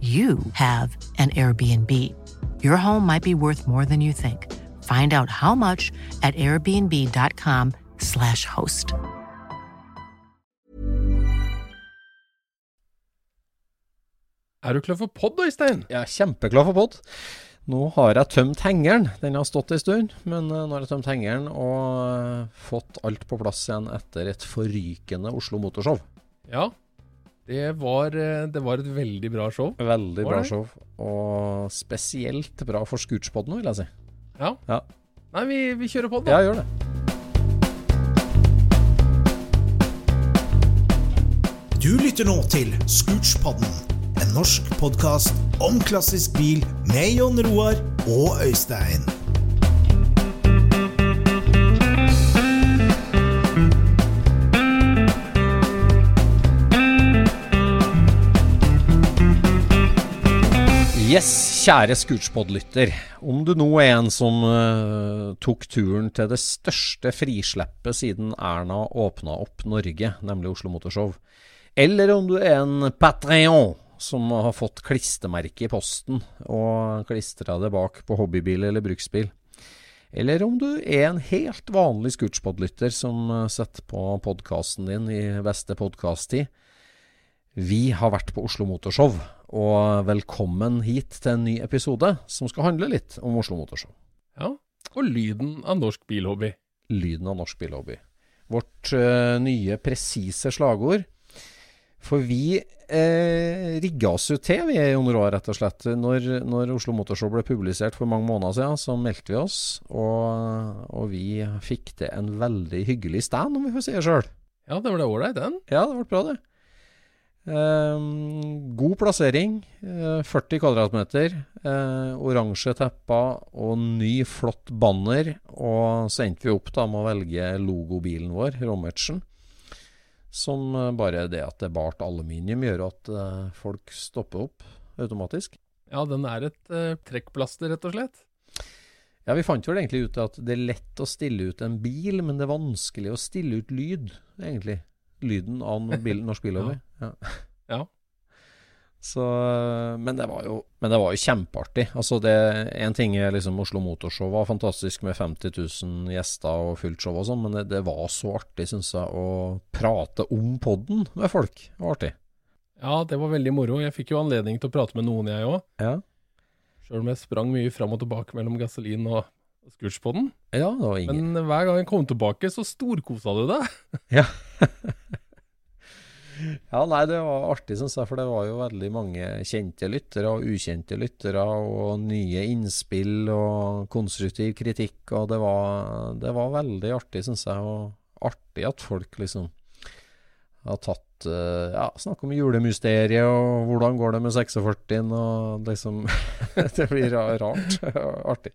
you have an Airbnb. Your home might be worth more than you think. Find out how much at airbnb.com/slash host. Er du klar for pod, Øystein? Jeg er kjempeklar for pod. Nå har jeg tømt hengeren. Den har stått en stund, men eh, nå har jeg tømt hengeren og eh, fått alt på plass igjen etter et forrykende Oslo Motorshow. Ja. Det var, eh, det var et veldig bra show. Veldig bra show, og spesielt bra for Scootspoden, vil jeg si. Ja. Ja. Nei, vi, vi kjører den da. Ja, gjør det. Du lytter nå til Scootspodden, en norsk podkast om klassisk bil med Jon Roar og Øystein. Yes, kjære Scootspod-lytter. Om du nå er en som uh, tok turen til det største frisleppet siden Erna åpna opp Norge, nemlig Oslo Motorshow, eller om du er en patrion som har fått klistremerke i posten og klistra det bak på hobbybil eller bruksbil, eller om du er en helt vanlig Scootspod-lytter som eh, setter på podkasten din i beste podkast-tid. Vi har vært på Oslo Motorshow, og velkommen hit til en ny episode som skal handle litt om Oslo Motorshow. Ja. Og lyden av norsk bilhobby. Lyden av norsk bilhobby. Vårt uh, nye presise slagord. For vi eh, rigga oss jo til, vi Jon Roar, rett og slett. Når, når Oslo Motorshow ble publisert for mange måneder siden, så meldte vi oss. Og, og vi fikk til en veldig hyggelig stand, om vi får si det sjøl. Ja, det ble ålreit, den. Ja, det ble bra, det. Ehm, god plassering. eh, 40 kvadratmeter. eh, Oransje tepper og ny, flott banner. Og så endte vi opp da med å velge logobilen vår, Rommertsen. Som eh, bare det at det er bart aluminium, gjør at eh, folk stopper opp automatisk. Ja, den er et eh, trekkplaster, rett og slett. Ja, Vi fant vel egentlig ut at det er lett å stille ut en bil, men det er vanskelig å stille ut lyd, egentlig. Lyden av bil, norsk bilhobby. Ja. Ja. Så, men, det var jo, men det var jo kjempeartig. Altså det, en ting er liksom Oslo Motorshow var fantastisk med 50 000 gjester og fullt show og sånn, men det, det var så artig, syns jeg, å prate om podden med folk. Det var artig. Ja, det var veldig moro. Jeg fikk jo anledning til å prate med noen, jeg òg. Ja. Sjøl om jeg sprang mye fram og tilbake mellom gasolin og Scootspoden. ja, det var ingen Men hver gang jeg kom tilbake, så storkosa du deg. Ja. ja, nei, det var artig, syns jeg, for det var jo veldig mange kjente lyttere og ukjente lyttere, og nye innspill og konstruktiv kritikk, og det var, det var veldig artig, syns jeg, og artig at folk liksom har tatt eh, Ja, snakke om julemysteriet, og hvordan går det med 46-en, og liksom Det blir rart. artig.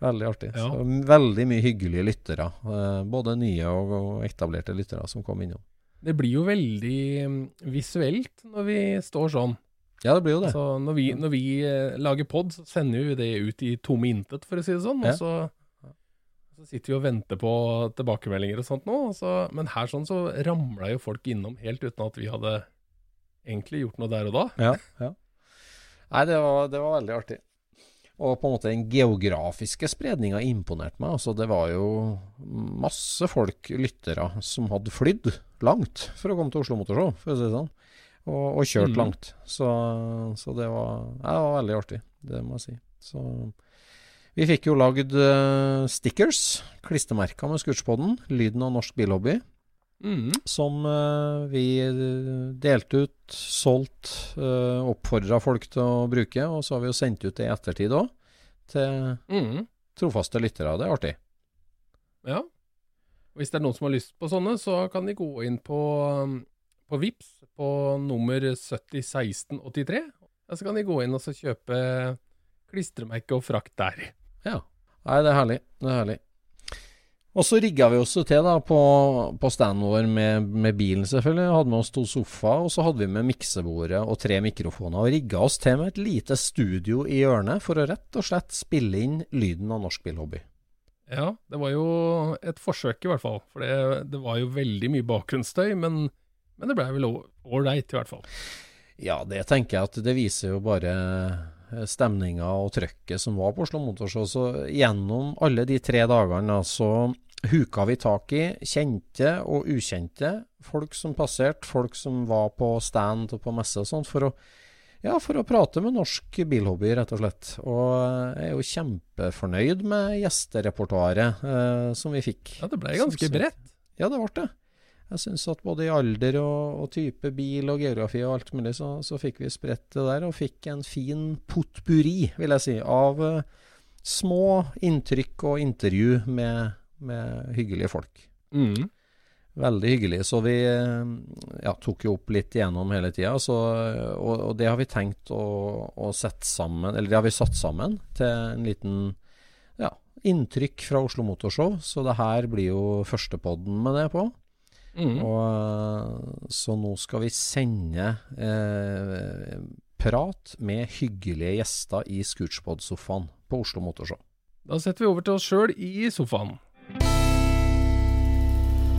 Veldig artig. Ja. Så, veldig mye hyggelige lyttere, eh, både nye og, og etablerte lyttere som kom innom. Det blir jo veldig mm, visuelt når vi står sånn. Ja, det blir jo det. Så når vi, når vi eh, lager pod, så sender vi det ut i tomme intet, for å si det sånn. Og så, så sitter vi og venter på tilbakemeldinger og sånt nå. og Så, men her sånn så ramla jo folk innom helt uten at vi hadde egentlig gjort noe der og da. Ja, ja. Nei, det var, det var veldig artig. Og på en måte den geografiske spredninga imponerte meg. Altså, det var jo masse folk, lyttere, som hadde flydd langt for å komme til Oslo Motorshow, for å si det sånn. Og, og kjørt mm. langt. Så, så det, var, ja, det var veldig artig, det må jeg si. Så vi fikk jo lagd eh, stickers, klistremerker med Scootspoden, lyden av norsk bilhobby Mhm. som eh, vi eh, delte ut, solgt, uh, oppfordra folk til å bruke. Og så har vi jo sendt ut det i ettertid òg, til mm. trofaste lyttere. Det er artig. Ja. Hvis det er noen som har lyst på sånne, så kan de gå inn på, um, på VIPS på nummer 701683. Og så kan de gå inn og så kjøpe klistremerke og frakt der. Ja. Nei, det er herlig. Det er herlig. Og så rigga vi oss til da på, på standen vår med, med bilen, selvfølgelig. Hadde med oss to sofaer, og så hadde vi med miksebordet og tre mikrofoner. Og rigga oss til med et lite studio i hjørnet for å rett og slett spille inn lyden av norsk bilhobby. Ja, det var jo et forsøk i hvert fall. For det, det var jo veldig mye bakgrunnsstøy, men, men det blei vel ålreit i hvert fall. Ja, det tenker jeg at det viser jo bare stemninga og trøkket som var på Oslo Motorshow. Så gjennom alle de tre dagene så huka vi tak i kjente og ukjente. Folk som passerte, folk som var på stand og på messe og sånt, for å, ja, for å prate med norsk bilhobby, rett og slett. Og jeg er jo kjempefornøyd med gjesterepertoaret eh, som vi fikk. Ja, det ble ganske bredt. Ja, det ble det. Jeg syns at både i alder og, og type bil og geografi og alt mulig, så, så fikk vi spredt det der, og fikk en fin potpurri, vil jeg si, av uh, små inntrykk og intervju med, med hyggelige folk. Mm. Veldig hyggelig. Så vi eh, ja, tok jo opp litt igjennom hele tida. Og, og det har vi tenkt å, å sette sammen, eller det har vi satt sammen til en liten ja, inntrykk fra Oslo Motorshow. Så det her blir jo førstepodden med det på. Mhm. Og, eh, så nå skal vi sende eh, prat med hyggelige gjester i Scootspod-sofaen på Oslo Motorshow. Da setter vi over til oss sjøl i sofaen.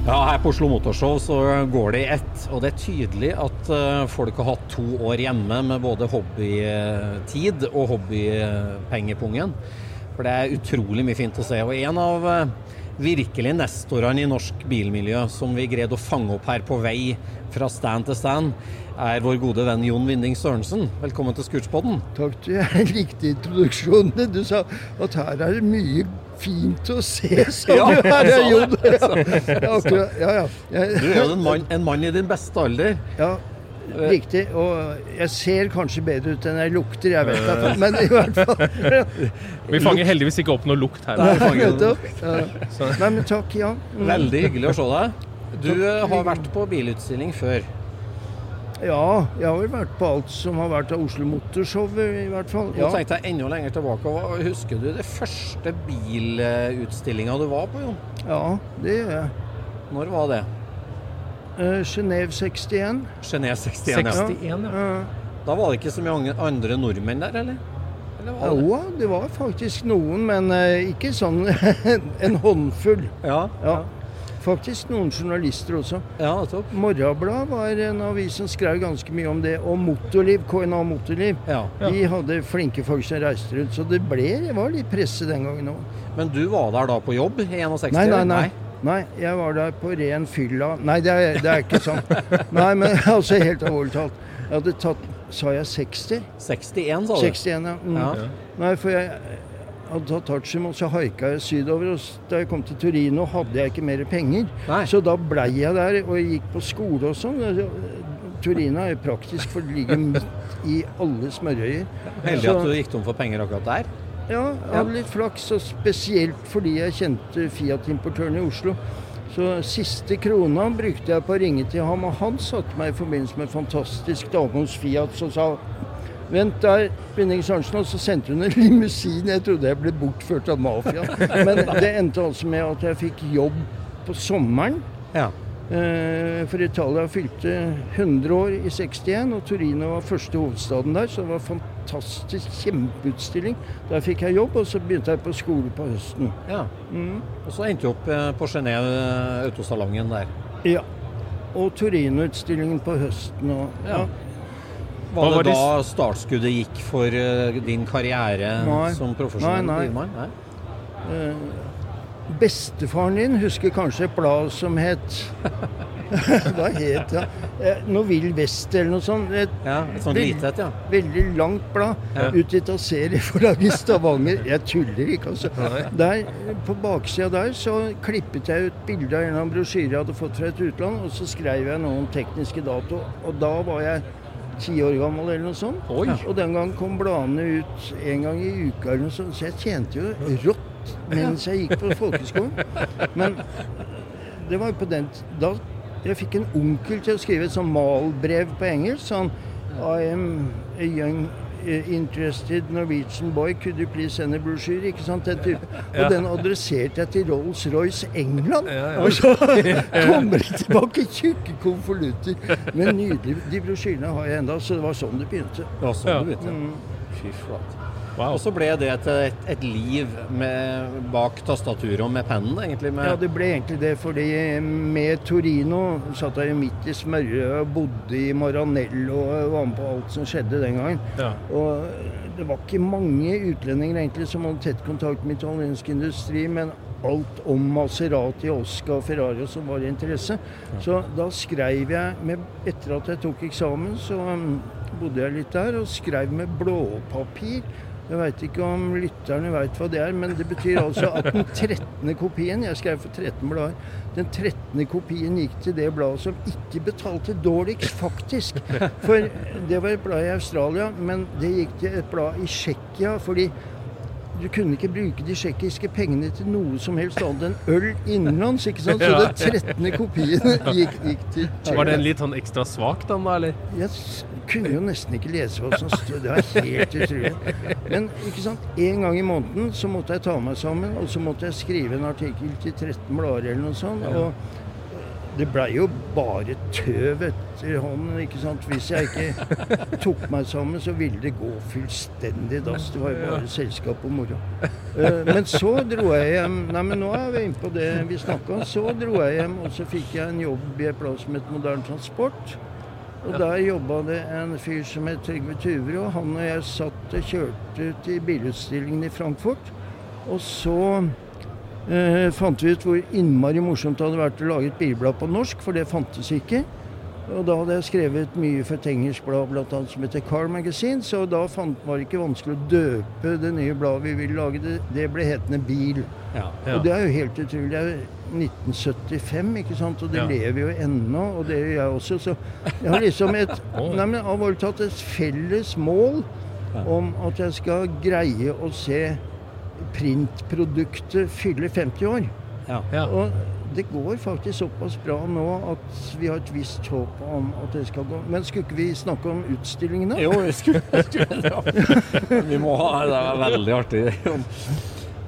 Ja, her på Oslo Motorshow så går det i ett. Og det er tydelig at eh, folk har hatt to år hjemme med både hobbytid og hobbypengepungen. For det er utrolig mye fint å se. Og en av eh, virkelig nestorene i norsk bilmiljø som vi greide å fange opp her på vei fra stand til stand, er vår gode venn Jon Winding Sørensen. Velkommen til Scootspodden. Takk, du jeg likte introduksjon. Du sa at her er det mye fint å se, sa Ja, du. Her er Jon. det, Ja. Ja, ja. Du er jo en mann, en mann i din beste alder. ja, riktig. Og jeg ser kanskje bedre ut enn jeg lukter, jeg vet det. Men i hvert fall. Vi fanger heldigvis ikke opp noe lukt her. Nei. Nei, men takk, ja. Mm. Veldig hyggelig å se deg. Du eh, har vært på bilutstilling før. Ja, jeg har vel vært på alt som har vært av Oslo Motorshow, i hvert fall. Nå tenkte jeg enda lenger tilbake. Hva- Husker du det første bilutstillinga du var på, Jon? ja, det gjør jeg. Når var det? Uh, Genéve 61. Genève 61, 61, ja. Ja. Da var det ikke så mye andre- nordmenn der, eller? eller det? Jo, det var faktisk noen, men eh, ikke sånn en håndfull. Ja, Ja. Faktisk noen journalister også. ja topp. Morgenbladet var en avis som skrev ganske mye om det. Og Motorliv, KNA Motorliv, Ja. de hadde flinke folk som reiste rundt. Så det ble, det var litt presse den gangen òg. Men du var der da på jobb i 61? Nei, nei, nei. nei. Nei, jeg var der på ren fylla. Nei, det er, det er ikke sånn. Nei, men altså helt alvorlig talt. Jeg hadde tatt Sa jeg 60? 61, sa du? 61, ja. Mm. Ja. Nei, for jeg hadde tatt Tatsjum, og så haika jeg sydover. Og da jeg kom til Torino, hadde jeg ikke mer penger. Nei. Så da blei jeg der og jeg gikk på skole og sånn. Torino er jo praktisk, for det ligger midt i alle smørøyer. Heldig Så- at du gikk tom for penger akkurat der. Ja, jeg hadde litt flaks, og spesielt fordi jeg kjente Fiat-importøren i Oslo. Så siste krona brukte jeg på å ringe til ham, og han satte meg i forbindelse med en fantastisk dame hos Fiat som sa Vent der, Binding Sørensen. Og så sendte hun en limousin. Jeg trodde jeg ble bortført av mafiaen. Men det endte altså med at jeg fikk jobb på sommeren. Ja. Eh, For Italia fylte 100 år i 61, og Torino var første hovedstaden der. Så det var en fantastisk kjempeutstilling. Der fikk jeg jobb, og så begynte jeg på skole på høsten. Ja. Mm. Og så endte du opp eh, på Genéve eh, autosalongen der. Ja. Og Torino-utstillingen på høsten. Og, Ja. Var det var det da startskuddet gikk for uh, din karriere Nei. som profesjonell Nei, nei. Nei. Uh, bestefaren din husker kanskje et blad som het Hva het det? Ja. Noe Vest eller noe sånt. Et Ja, et sånt Veldig- litet, ja. veldig langt blad. Ja. Utgitt av serieforlaget i Stavanger. Jeg tuller ikke, altså. Der, på baksida der så klippet jeg ut bilde av en eller annen brosjyre jeg hadde fått fra et utland, og så skrev jeg noen tekniske dato. Og da var jeg ti år gammel eller noe sånt. Oi. Og den gang kom bladene ut en gang i uka eller noe sånt, så jeg tjente jo rått mens jeg gikk på folkeskolen. Men det var jo på den Da jeg fikk en onkel til å skrive et sånn malbrev på engelsk. Sånn I am a young eh, interested Norwegian boy, could you please send a brochure? Ikke sant? Den type. Og den adresserte jeg til Rolls-Royce England. Og så kommer det tilbake tjukke konvolutter. Men nydelig. De brosjyrene har jeg enda, så det var sånn det begynte. Det var sånn Ja. du begynte. Mm. Fy flate. Wow. Og så ble det til et, et liv med, bak tastaturet og med pennen, egentlig. Med, Ja, det ble egentlig det, fordi med Torino satt jeg midt i smørøyet og bodde i Maranello og var med på alt som skjedde den gangen. Ja. Og det var ikke mange utlendinger egentlig som hadde tett kontakt med italiensk industri, men alt om Maserati, Oscar, Ferrari som var i interesse. Så da skrev jeg med, Etter at jeg tok eksamen, så um, bodde jeg litt der og skrev med blåpapir. Jeg veit ikke om lytterne veit hva det er, men det betyr altså at den 13. kopien Jeg skrev for 13 blader. Den 13. kopien gikk til det bladet som ikke betalte dårligst, faktisk. For det var et blad i Australia, men det gikk til et blad i Tsjekkia. fordi du kunne ikke bruke de tsjekkiske pengene til noe som helst annet enn øl innenlands. ikke sant? Så den 13. kopien gikk, gikk til Var den litt sånn ekstra svak, den da, eller? Yes. Kunne jo nesten ikke lese hva som stod. Det var helt utrolig. Men ikke sant? en gang i måneden så måtte jeg ta meg sammen, og så måtte jeg skrive en artikkel til 13 blader eller noe sånt. Og det blei jo bare tøv etter hånden, ikke sant. Hvis jeg ikke tok meg sammen, så ville det gå fullstendig dass. Det var jo bare selskap og moro. Eh, Men så dro jeg hjem Nei, men nå er vi inne på det vi snakka om. Så dro jeg hjem, og så fikk jeg en jobb i et blad som het Moderne Transport. Og der jobba det en fyr som het Trygve Tuvre, og han og jeg satt og kjørte til bilutstillingen i Frankfurt. Og så eh, fant vi ut hvor innmari morsomt det hadde vært å lage et bilblad på norsk, for det fantes ikke. Og da hadde jeg skrevet mye for et engelsk blad annet, som heter Car Magazine, så da fant, var det ikke vanskelig å døpe det nye bladet vi ville lage. Det, det ble hetende Bil. ja. Ja. Og det er jo helt utrolig. Jo 1975, ikke sant? og det Ja. lever jo ennå, og det gjør jeg også. Så jeg har liksom et Nei, men alvorlig talt et felles mål om at jeg skal greie å se printproduktet fylle 50 år. ja. Ja. Og det går faktisk såpass bra nå at vi har et visst håp om at det skal gå. Men skulle ikke vi snakke om utstillingene? Jo, vi skulle, skulle ja. Vi må ha Det er veldig artig.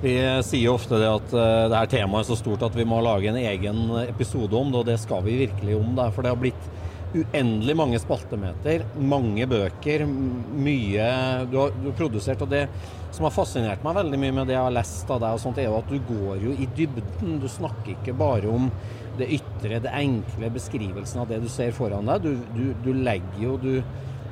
Vi sier jo ofte det at eh, det her temaet er så stort at vi må lage en egen episode om det, og det skal vi virkelig om. Det, for det har blitt uendelig mange spaltemeter, mange bøker, mye du har, du har produsert. Og det som har fascinert meg veldig mye med det jeg har lest av deg, og sånt, er jo at du går jo i dybden. Du snakker ikke bare om det ytre, det enkle, beskrivelsen av det du ser foran deg. Du, du, du legger jo du,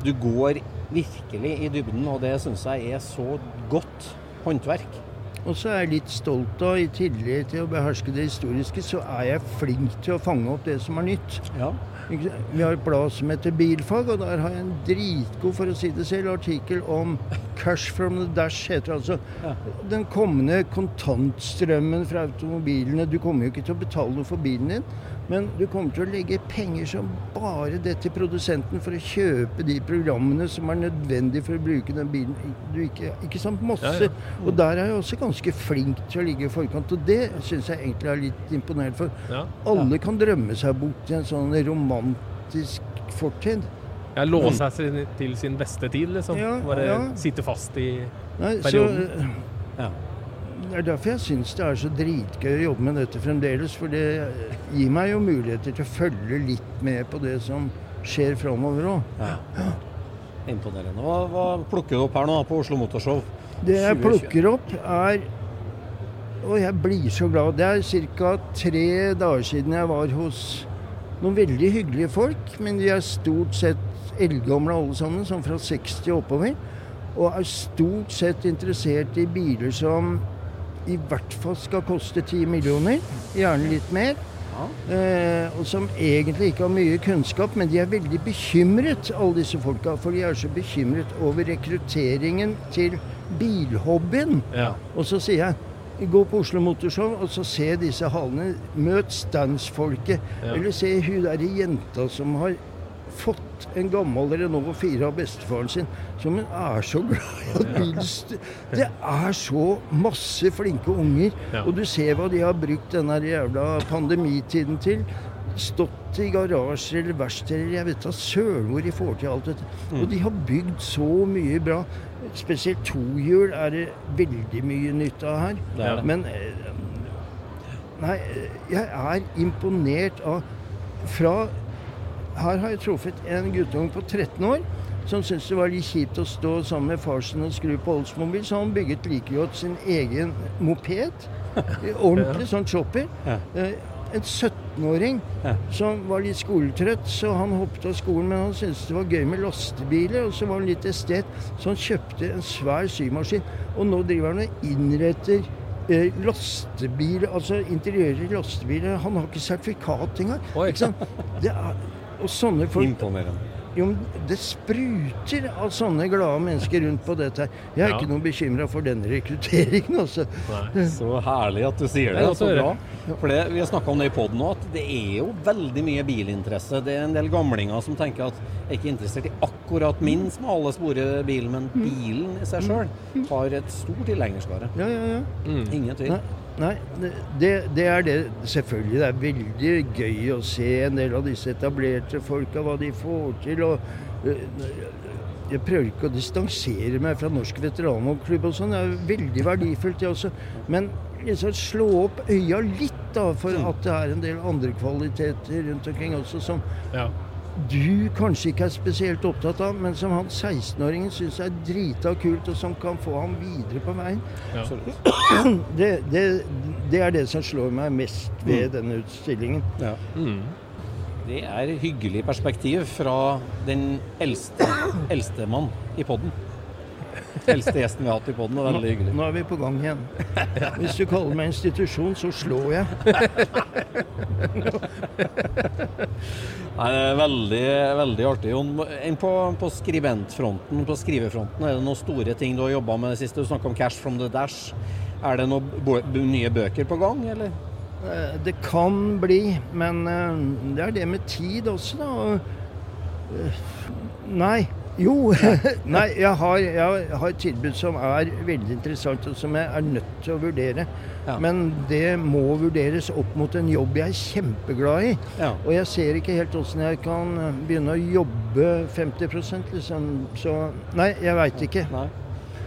du går virkelig i dybden, og det syns jeg er så godt håndverk. Og så er jeg litt stolt av, i tillegg til å beherske det historiske, så er jeg flink til å fange opp det som er nytt. Ja. Vi har et blad som heter Bilfag, og der har jeg en dritgod, for å si det selv, artikkel om cash from the dash. heter det altså. Ja. Den kommende kontantstrømmen fra automobilene. Du kommer jo ikke til å betale noe for bilen din, men du kommer til å legge penger som bare det til produsenten for å kjøpe de programmene som er nødvendige for å bruke den bilen. Du ikke, ikke sant? Masse. Ja, ja. Og der er jeg også ganske flink til å ligge i forkant, og det syns jeg egentlig er litt imponert for. Ja. Alle kan drømme seg bort i en sånn romantisk fortid. Ja, Låse seg sin- til sin beste tid, liksom. Bare ja. sitte fast i Nei, så Perioden. eh, Ja. Det er derfor jeg syns det er så dritgøy å jobbe med dette fremdeles. For det gir meg jo muligheter til å følge litt med på det som skjer framover òg. Ja. Imponerende. Hva, hva, plukker du opp her nå på Oslo Motorshow? Det jeg plukker opp, er Og jeg blir så glad. Det er ca. tre dager siden jeg var hos noen veldig hyggelige folk. Men de er stort sett eldgamle alle sammen, sånn fra 60 oppover. Og er stort sett interessert i biler som i hvert fall skal koste 10 millioner. Gjerne litt mer. Eh, og som egentlig ikke har mye kunnskap, men de er veldig bekymret, alle disse folka. For de er så bekymret over rekrutteringen til bilhobbyen. Ja. Og så sier jeg Gå på Oslo Motorshow og så se disse hallene. Møt standsfolket. Ja. Eller se hun derre jenta som har fått en gammel Renault 4 av bestefaren sin, som hun er så glad i at bilen Det er så masse flinke unger, og du ser hva de har brukt denne jævla pandemitiden til. Stått i garasjer eller verksteder, jeg vet da søren hvor de får til alt dette. Og de har bygd så mye bra. Spesielt tohjul er det veldig mye nytt av her. Det er det. Men eh, Nei, jeg er imponert av Fra Her har jeg truffet en guttunge på 13 år som syntes det var litt kjipt å stå sammen med far sin og skru på Oldsmobil, så han bygget like godt sin egen moped. Ordentlig sånn chopper. Eh, En 17-åring Ja. som var litt skoletrøtt, så han hoppet av skolen, men han syntes det var gøy med lastebiler, og så var han litt estet, så han kjøpte en svær symaskin. Og nå driver han og innretter eh, lastebiler, altså interiører i lastebiler. Han har ikke sertifikat engang. Ikke sant? Det er, og sånne folk Imponerende. jo, det spruter av sånne glade mennesker rundt på dette her. Jeg er Ja. ikke noe bekymra for den rekrutteringen, altså. Nei. Så herlig at du sier det. Det er så bra. For det, Vi har snakka om det i poden nå, at det er jo veldig mye bilinteresse. Det er en del gamlinger som tenker at jeg er ikke interessert i akkurat min smale, store bil, men bilen i seg sjøl har et stort tilhengerskare. Ja, ja, ja. Ingen tvil. Nei, nei det, det er det. Selvfølgelig, det er veldig gøy å se en del av disse etablerte folka, hva de får til. og øh, jeg prøver ikke å distansere meg fra Norsk veteranholdklubb og sånn. Det er veldig verdifullt, det også. Men liksom slå opp øya litt, da, for at det er en del andre kvaliteter rundt omkring også som Ja. Du kanskje ikke er spesielt opptatt av, men som han 16-åringen syns er drita kult, og som kan få ham videre på veien. Ja. Det, det, det er det som slår meg mest ved denne utstillingen. Ja. Mm. Det er hyggelig perspektiv fra den eldste, eldste mann i podden. Eldste gjesten vi har hatt i podden. Veldig hyggelig. Nå er vi på gang igjen. Hvis du kaller meg institusjon, så slår jeg. Nei, det er veldig, veldig artig. Jon. På, på skribentfronten, på skrivefronten, er det noen store ting du har jobba med det siste? Du snakka om Cash from the Dash. Er det noen nye bøker på gang, eller? Eh, Det kan bli, men eh, det er det med tid også, da. Eh, Nei. Jo. Nei, jeg har, jeg har et tilbud som er veldig interessant, og som jeg er nødt til å vurdere. Ja. Men det må vurderes opp mot en jobb jeg er kjempeglad i. Ja. Og jeg ser ikke helt åssen jeg kan eh, begynne å jobbe 50% liksom. Så Nei, jeg veit ikke. Nei.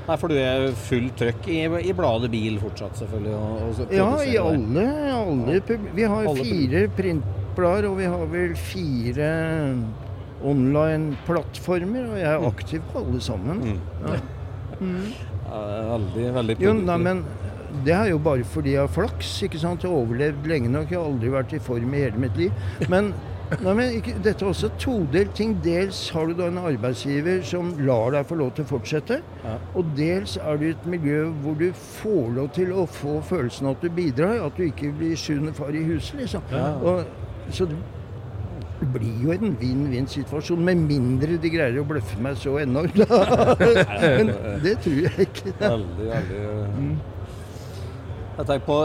Nei, for du er fullt trøkk i, i bladet Bil fortsatt, selvfølgelig. Og, og Ja, i alle, alle Vi har Alle fire printblader, og vi har vel fire online-plattformer, og jeg er aktiv på alle sammen. Ja. Ja, er veldig, veldig Jo, nei, men det er jo bare fordi jeg har flaks. ikke sant? Jeg har overlevd lenge nok. Jeg har aldri vært i form i hele mitt liv. Men, nei, men ikke, dette er også todelt ting. Dels har du da en arbeidsgiver som lar deg få lov til å fortsette. Ja. Og dels er du i et miljø hvor du får lov til å få følelsen av at du bidrar. At du ikke blir sjuende far i huset, liksom. Og, så det blir jo en vinn-vinn-situasjon, med mindre de greier å bløffe meg så enormt. Men det tror jeg ikke. Veldig, veldig Jeg tenker på,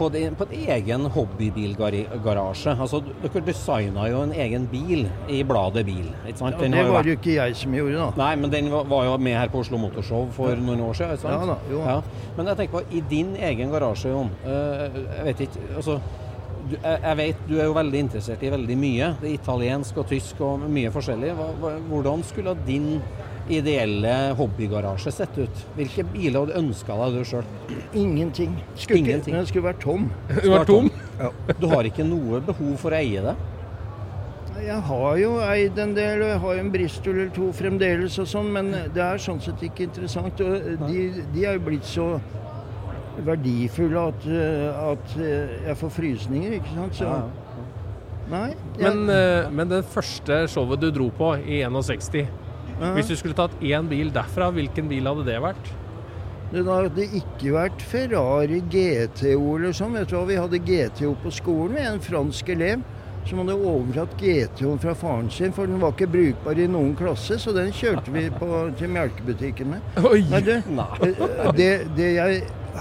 på, din- på en egen hobbybilgarasje. Altså, dere designa jo en egen bil i bladet Bil. ikke sant? Ja, det var jo ikke jeg som gjorde, da. Nei, men den var, var jo med her på Oslo Motorshow for noen år siden. ikke sant? Ja da, jo. Ja. Men jeg tenker på, i din egen garasje, Jon. eh, jeg vet ikke altså, du, jeg, vet du er jo veldig interessert i veldig mye. Det er italiensk og tysk og mye forskjellig. Hvordan skulle din ideelle hobbygarasje sett ut? Hvilke biler hadde du ønska deg du sjøl? Ingenting. Skulle, ikke- Ingenting. Den skulle vært tom. Du vært tom? Du har ikke noe behov for å eie det? Jeg har jo eid en del, og jeg har jo en Bristol eller to fremdeles og sånn, men det er sånn sett ikke interessant. Og de, de er jo blitt så verdifulle at, eh, at eh, jeg får frysninger, ikke sant. Så nei. Jeg, Men, eh, men det første showet du dro på i 61 Ja. Hvis du skulle tatt én bil derfra, hvilken bil hadde det vært? Det hadde ikke vært Ferrari GTO eller sånn. Vet du hva, vi hadde GTO på skolen med en fransk elev som hadde overtatt GTO-en fra faren sin, for den var ikke brukbar i noen klasse, så den kjørte vi på, til melkebutikken med. Oi! Nei, du, eh, det, det jeg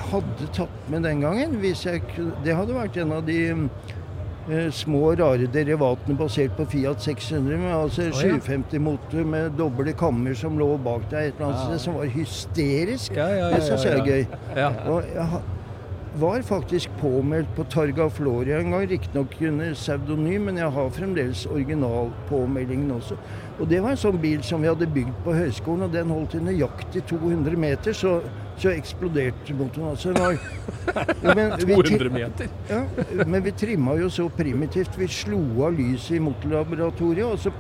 hadde tatt med den gangen, hvis jeg, det hadde vært en av de eh, små, rare derivatene basert på Fiat 600, med altså oh, ja. 750-motor med doble kammer som lå bak deg et eller annet sted, som var hysterisk. Ja, ja, ja, det syns jeg ja, er gøy. Ja. Og jeg var faktisk påmeldt på Targa Floria en gang, riktignok under pseudonym, men jeg har fremdeles originalpåmeldingen også. Og det var en sånn bil som vi hadde bygd på høyskolen, og den holdt i nøyaktig 200 meter, så, så eksploderte motoren. Altså, ja, men 200 meter? ja, men vi trimma jo så primitivt. Vi slo av lyset i motorlaboratoriet, og så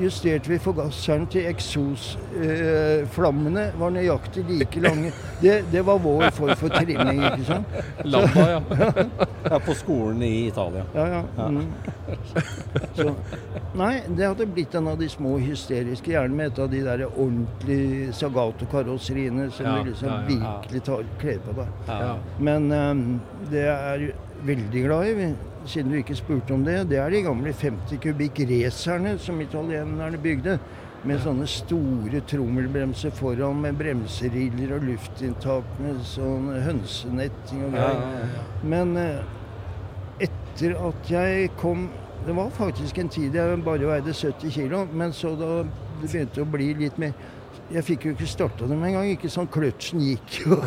justerte vi forgasseren til eksosflammene var nøyaktig like lange. Det, det var vår form for trimming, ikke sant? Lampa, ja. Ja, på skolen i Italia. Ja, ja. Mm. Så, nei, det hadde blitt en av de små hysteriske, gjerne med et av de der ordentlige Sagato-karosseriene som Ja, du liksom ja, ja. virkelig tar, kler på deg. ja. Men um, det er veldig glad i, siden du ikke spurte om det, det er de gamle 50 kubikk racerne som italienerne bygde. Med sånne store trommelbremser foran med bremseriller og luftinntak med sånn hønsenetting og greier. Men eh, etter at jeg kom Det var faktisk en tid jeg bare veide 70 kg, men så da det begynte å bli litt mer jeg fikk jo ikke starta dem engang. Ikke sånn kløtsjen gikk jo.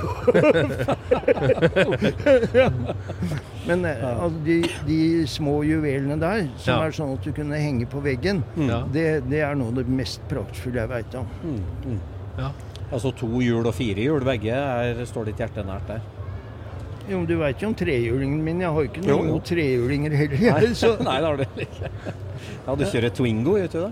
Men eh, altså, de, de små juvelene der, som Ja. er sånn at du kunne henge på veggen, Ja. det, det er noe av det mest praktfulle jeg veit om. ja. Altså to hjul og fire hjul, begge er, står ditt hjerte nært der. Jo, men Du veit jo om trehjulingen min. Jeg har jo ikke noen jo. jo. trehjulinger heller. Nei, Så, Nei, det har du ikke. Ja, du kjører Twingo, gjør du det?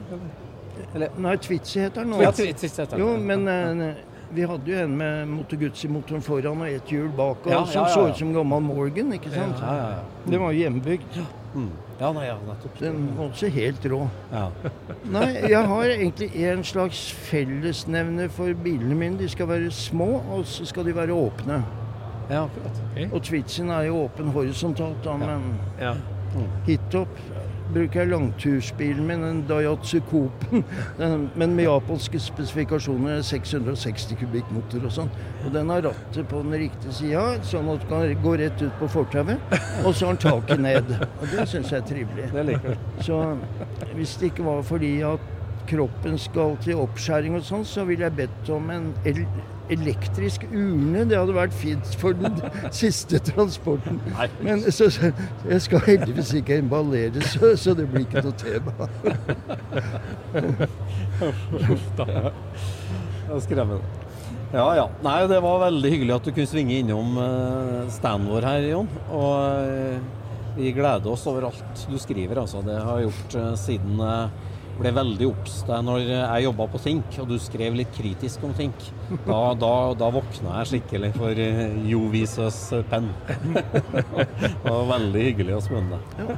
Nei, Twitzy heter den nå. Ja, Twitzy heter den. Jo, men eh, vi hadde jo en med Moto Guzzi-motoren foran og ett hjul bak, og Ja, som ja, ja, så ja. ut som gammel Morgan, ikke sant? Ja, ja, ja. Den var jo hjemmebygd. Mm. Ja, nei, ja, nettopp. Den var også helt rå. Ja. Nei, jeg har egentlig en slags fellesnevner for bilene mine. De skal være små, og så skal de være åpne. ja, akkurat. Og Twitzyen er jo åpen horisontalt, da, men ja. hitopp bruker jeg langtursbilen min, en Daihatsu Coop-en, men med japanske spesifikasjoner, 660 kubikk motor og sånn. Og den har rattet på den riktige sida, sånn at du kan gå rett ut på fortauet. Og så har den taket ned. Og det syns jeg er trivelig. Så hvis det ikke var fordi at kroppen skal til oppskjæring og sånn, så ville jeg bedt om en el elektrisk urne. Det hadde vært fint for den siste transporten. Men så, så, jeg skal heldigvis ikke emballere, så, så det blir ikke noe tema. Skremmende. Ja, ja. Nei, det var veldig hyggelig at du kunne svinge innom eh, standen vår her, Jon. Og eh, vi gleder oss over alt du skriver, altså. Det har jeg gjort eh, siden ble veldig obs da når jeg jobba på Think, og du skrev litt kritisk om Think. Da, da, da våkna jeg skikkelig for uh, Jovisøs penn. det var veldig hyggelig å smøne deg.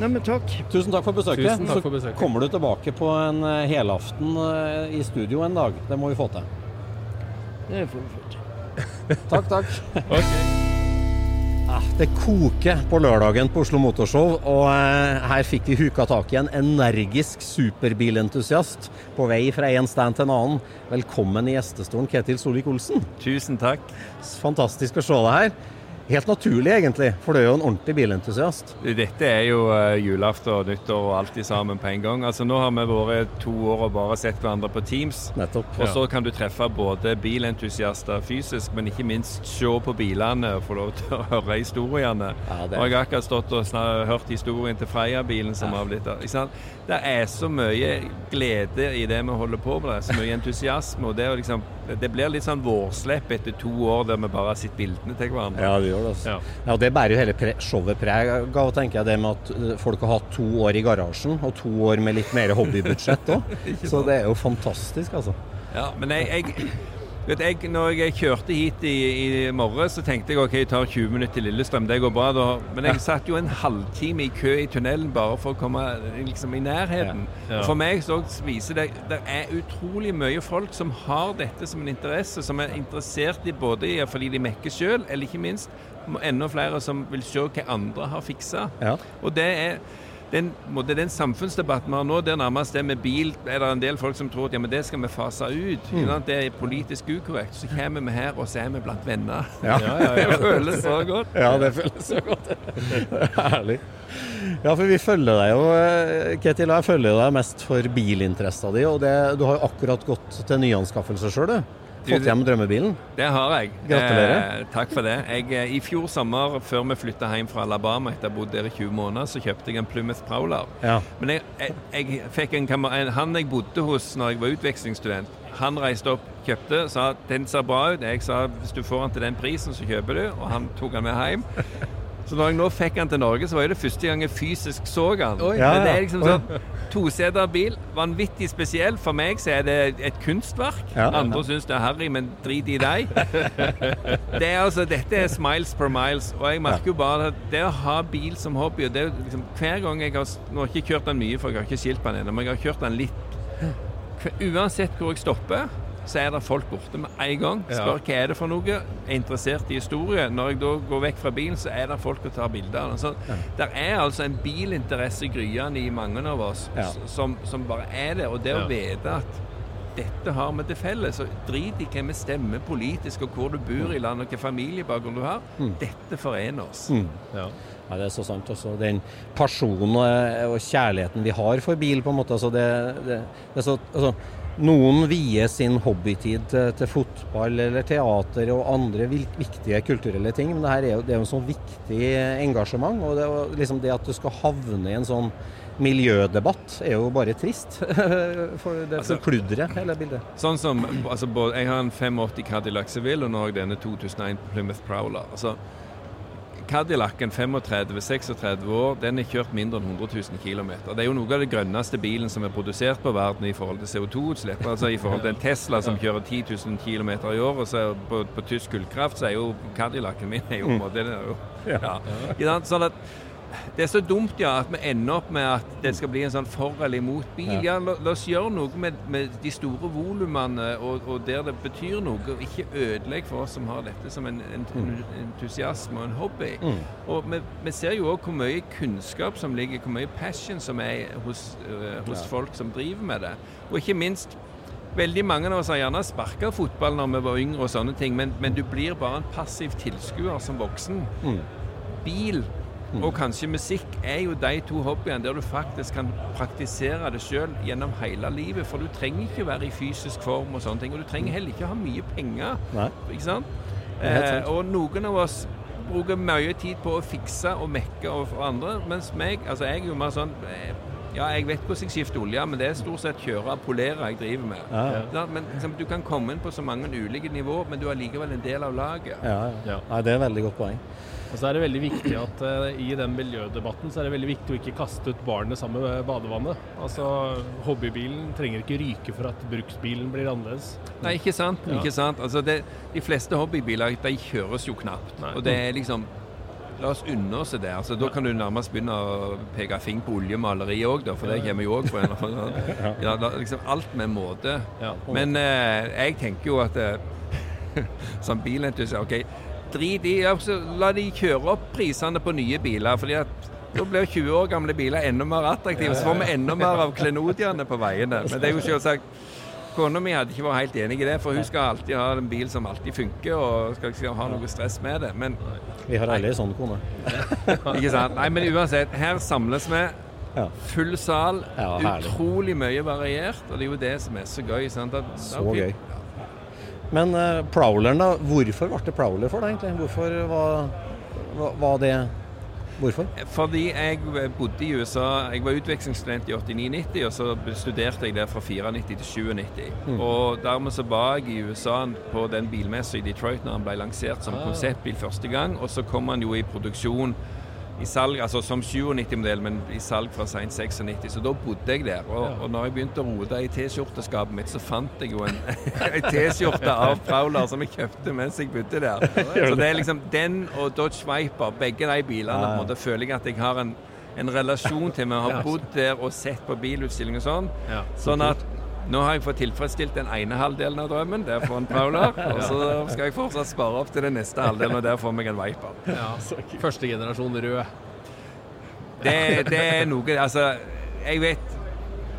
Nei, men takk. Tusen takk for besøket. Tusen takk for besøket. Så kommer du tilbake på en eh, helaften eh, i studio en dag. Det må vi få til. Det får vi få til. Takk, takk. Ok. Det koker på lørdagen på Oslo Motorshow, og eh, her fikk vi huka tak i en energisk superbilentusiast på vei fra en stand til en annen. Velkommen i gjestestolen, Ketil Solvik-Olsen. Tusen takk. Fantastisk å se deg her. Helt naturlig, egentlig. For du er jo en ordentlig bilentusiast. Dette er jo uh, julaften og nyttår og alt sammen på en gang. Altså Nå har vi vært to år og bare sett hverandre på Teams. Nettopp. Og så kan du treffe både bilentusiaster fysisk, men ikke minst se på bilene og få lov til å høre historiene. Ja, det Og jeg har akkurat stått og hørt historien til Freia-bilen som har blitt. Ikke sant? Det er så mye glede i det vi holder på med, det så mye entusiasme. og Det, er liksom, det blir litt sånn vårslepp etter to år der vi bare har sett bildene til hverandre. Ja, det gjør det. Altså. Ja. Ja. Det bærer jo hele pre showet preg av, tenker jeg. Det med at eh, folk har hatt to år i garasjen, og to år med litt mer hobbybudsjett òg. Så det er jo fantastisk, altså. Ja, men jeg, jeg, vet jeg Når jeg kjørte hit i, i morges, så tenkte jeg ok, jeg tar 20 minutter til Lillestrøm, det går bra. da. Men jeg satt jo en halvtime i kø i tunnelen bare for å komme liksom, i nærheten. Ja. Ja. For meg så viser det det er utrolig mye folk som har dette som en interesse, som er interessert i både fordi de mekker sjøl, eller ikke minst enda flere som vil se hva andre har fiksa. Ja. Og det er den, måte, den samfunnsdebatten vi har nå, der nærmest det med bil er det en del folk som tror at ja, men det skal vi fase ut. Mm. Det er politisk ukorrekt. Så kommer vi her, og så er vi blant venner. Ja. Det føles så godt. Ja, det føles så godt. Er herlig. Ja, for vi følger deg jo, eh, Ketil, jeg følger deg mest for bilinteressen di. Og det, du har jo akkurat gått til nyanskaffelse sjøl, du. Fått hjem drømmebilen. Det har jeg. Gratulerer. Eh, takk for det. Jeg, eh, I fjor sommer, før vi flytta hjem fra Alabama etter å ha bodd der i 20 måneder, så kjøpte jeg en Plymouth Prowler. Ja. Men jeg, jeg, jeg fikk en kamerat han jeg bodde hos når jeg var utvekslingsstudent, han reiste opp, kjøpte, sa den ser bra ut. Jeg sa hvis du får den til den prisen, så kjøper du. Og han tok den med hjem. Så når jeg nå fikk han til Norge, så var det første gang jeg fysisk så han. Ja, Men det er liksom sånn Toseter bil, vanvittig spesiell. For meg så er det et kunstverk. Ja. Andre syns det er harry, men drit i deg. Det er altså, dette er smiles per miles. Og jeg merker jo bare at det å ha bil som hobby og det er liksom, Hver gang jeg har Nå har jeg ikke kjørt den mye, for jeg har ikke skilt på den ennå, men jeg har kjørt den litt. Uansett hvor jeg stopper, så er det folk borte med en gang. Spør hva er det for noe. Er interessert i historie. Når jeg da går vekk fra bilen, så er det folk å ta bilder Altså, ja. det er altså en bilinteresse gryende i mange av oss Ja. som, som bare er det. Og det å Ja. vite at dette har vi til felles. Og drit i hvem vi stemmer politisk, og hvor du bor i landet, og hvilken familiebakgrunn du har. Dette forener oss. Ja. Ja, det er så sant. Også. Den personen og, og kjærligheten vi har for bil, på en måte. Altså det, det, det er så, altså, noen vier sin hobbytid til, til fotball eller teater og andre viktige kulturelle ting, men det her er jo, det er jo en sånn viktig engasjement. Og det, liksom det at du skal havne i en sånn miljødebatt, er jo bare trist. For det Altså- forkludrer hele bildet. Sånn som, altså, Jeg har en 85 Cadillac Seville, og nå har jeg denne 2001 Plymouth Prowler. Altså, Cadillacen 35-36 år, den er kjørt mindre enn 100 000 km. Det er jo noe av det grønneste bilen som er produsert på verden i forhold til CO2-utslipp. Altså I forhold til en Tesla som kjører 10 000 km i året, så på, på tysk kullkraft, så er jo Cadillacen min er jo på en måte ja. Sant? Sånn at det er så dumt ja, at vi ender opp med at det skal bli en sånn for eller imot bil. Ja, la, la oss gjøre noe med, med de store volumene og, og der det betyr noe, og ikke ødelegg for oss som har dette som en, en, en entusiasme og en hobby. Og vi, vi ser jo òg hvor mye kunnskap som ligger, hvor mye passion som er hos, uh, hos folk som driver med det. Og ikke minst Veldig mange av oss har gjerne sparka fotball når vi var yngre, og sånne ting, men, men du blir bare en passiv tilskuer som voksen. Bil og kanskje musikk er jo de to hobbyene der du faktisk kan praktisere det sjøl gjennom hele livet. For du trenger ikke være i fysisk form og sånne ting. Og du trenger heller ikke ha mye penger. Nei. Ikke sant? Eh, og noen av oss bruker mye tid på å fikse og mekke og og andre, mens meg Altså jeg er jo mer sånn eh, ja, jeg vet hvordan jeg skifter olje, men det er stort sett kjøre og polere jeg driver med. Ja, Ja, men liksom, Du kan komme inn på så mange ulike nivå, men du er likevel en del av laget. Ja, ja. Ja. Det er et veldig godt poeng. Og så er det veldig viktig at eh, i den miljødebatten så er det veldig viktig å ikke kaste ut barnet sammen med badevannet. Altså hobbybilen trenger ikke ryke for at bruksbilen blir annerledes. Nei, ikke sant. Ja. ikke sant? Altså det, de fleste hobbybiler de kjøres jo knapt. Nei. Og det er liksom La oss unne oss det. Altså, da kan du nærmest begynne å peke fing på oljemaleriet òg, for det kommer jo òg fra en eller annen ja, liksom Alt med måte. Men eh, jeg tenker jo at eh, som bilentusiast OK, drit i altså, La de kjøre opp prisene på nye biler. fordi at da blir 20 år gamle biler enda mer attraktive. Så får vi enda mer av klenodiene på veiene. Men det er jo selvsagt Kona mi hadde ikke vært helt enig i det, for hun skal alltid ha en bil som alltid funker, og skal ikke ha noe stress med det. Men Vi har alle ei sånn kone. ikke sant? Nei, men uansett, her samles vi. Full sal. Ja, utrolig mye variert, og det er jo det som er så gøy. Sant? At, Så gøy. Men uh, Prowleren, da. Hvorfor ble det Prowler for deg, egentlig? Hvorfor var, var, det Hvorfor? Fordi jeg bodde i USA Jeg var utvekslingsstudent i 89-90, og så studerte jeg der fra 94 til 97. Mm. Og dermed så var jeg i USA på den bilmessa i Detroit når han ble lansert som Ah. konseptbil første gang, og så kom han jo i produksjon i salg, altså som 97-modell, men i salg fra seint 96. Så da bodde jeg der. Og, og når jeg begynte å rote i T-skjorteskapet mitt, så fant jeg jo en, T-skjorte av Prowler som jeg kjøpte mens jeg bodde der. Så det er liksom den og Dodge Viper, begge de bilene, måte føler jeg at jeg har en, en relasjon til. Vi har bodd der og sett på bilutstilling og sånn. Ja. Sånn at nå har jeg fått tilfredsstilt den ene halvdelen av drømmen, det er å få en Prowler. Og så skal jeg fortsatt spare opp til den neste halvdelen, og der får jeg en Viper. Ja. Første generasjon rød. Det, det er noe Altså, jeg vet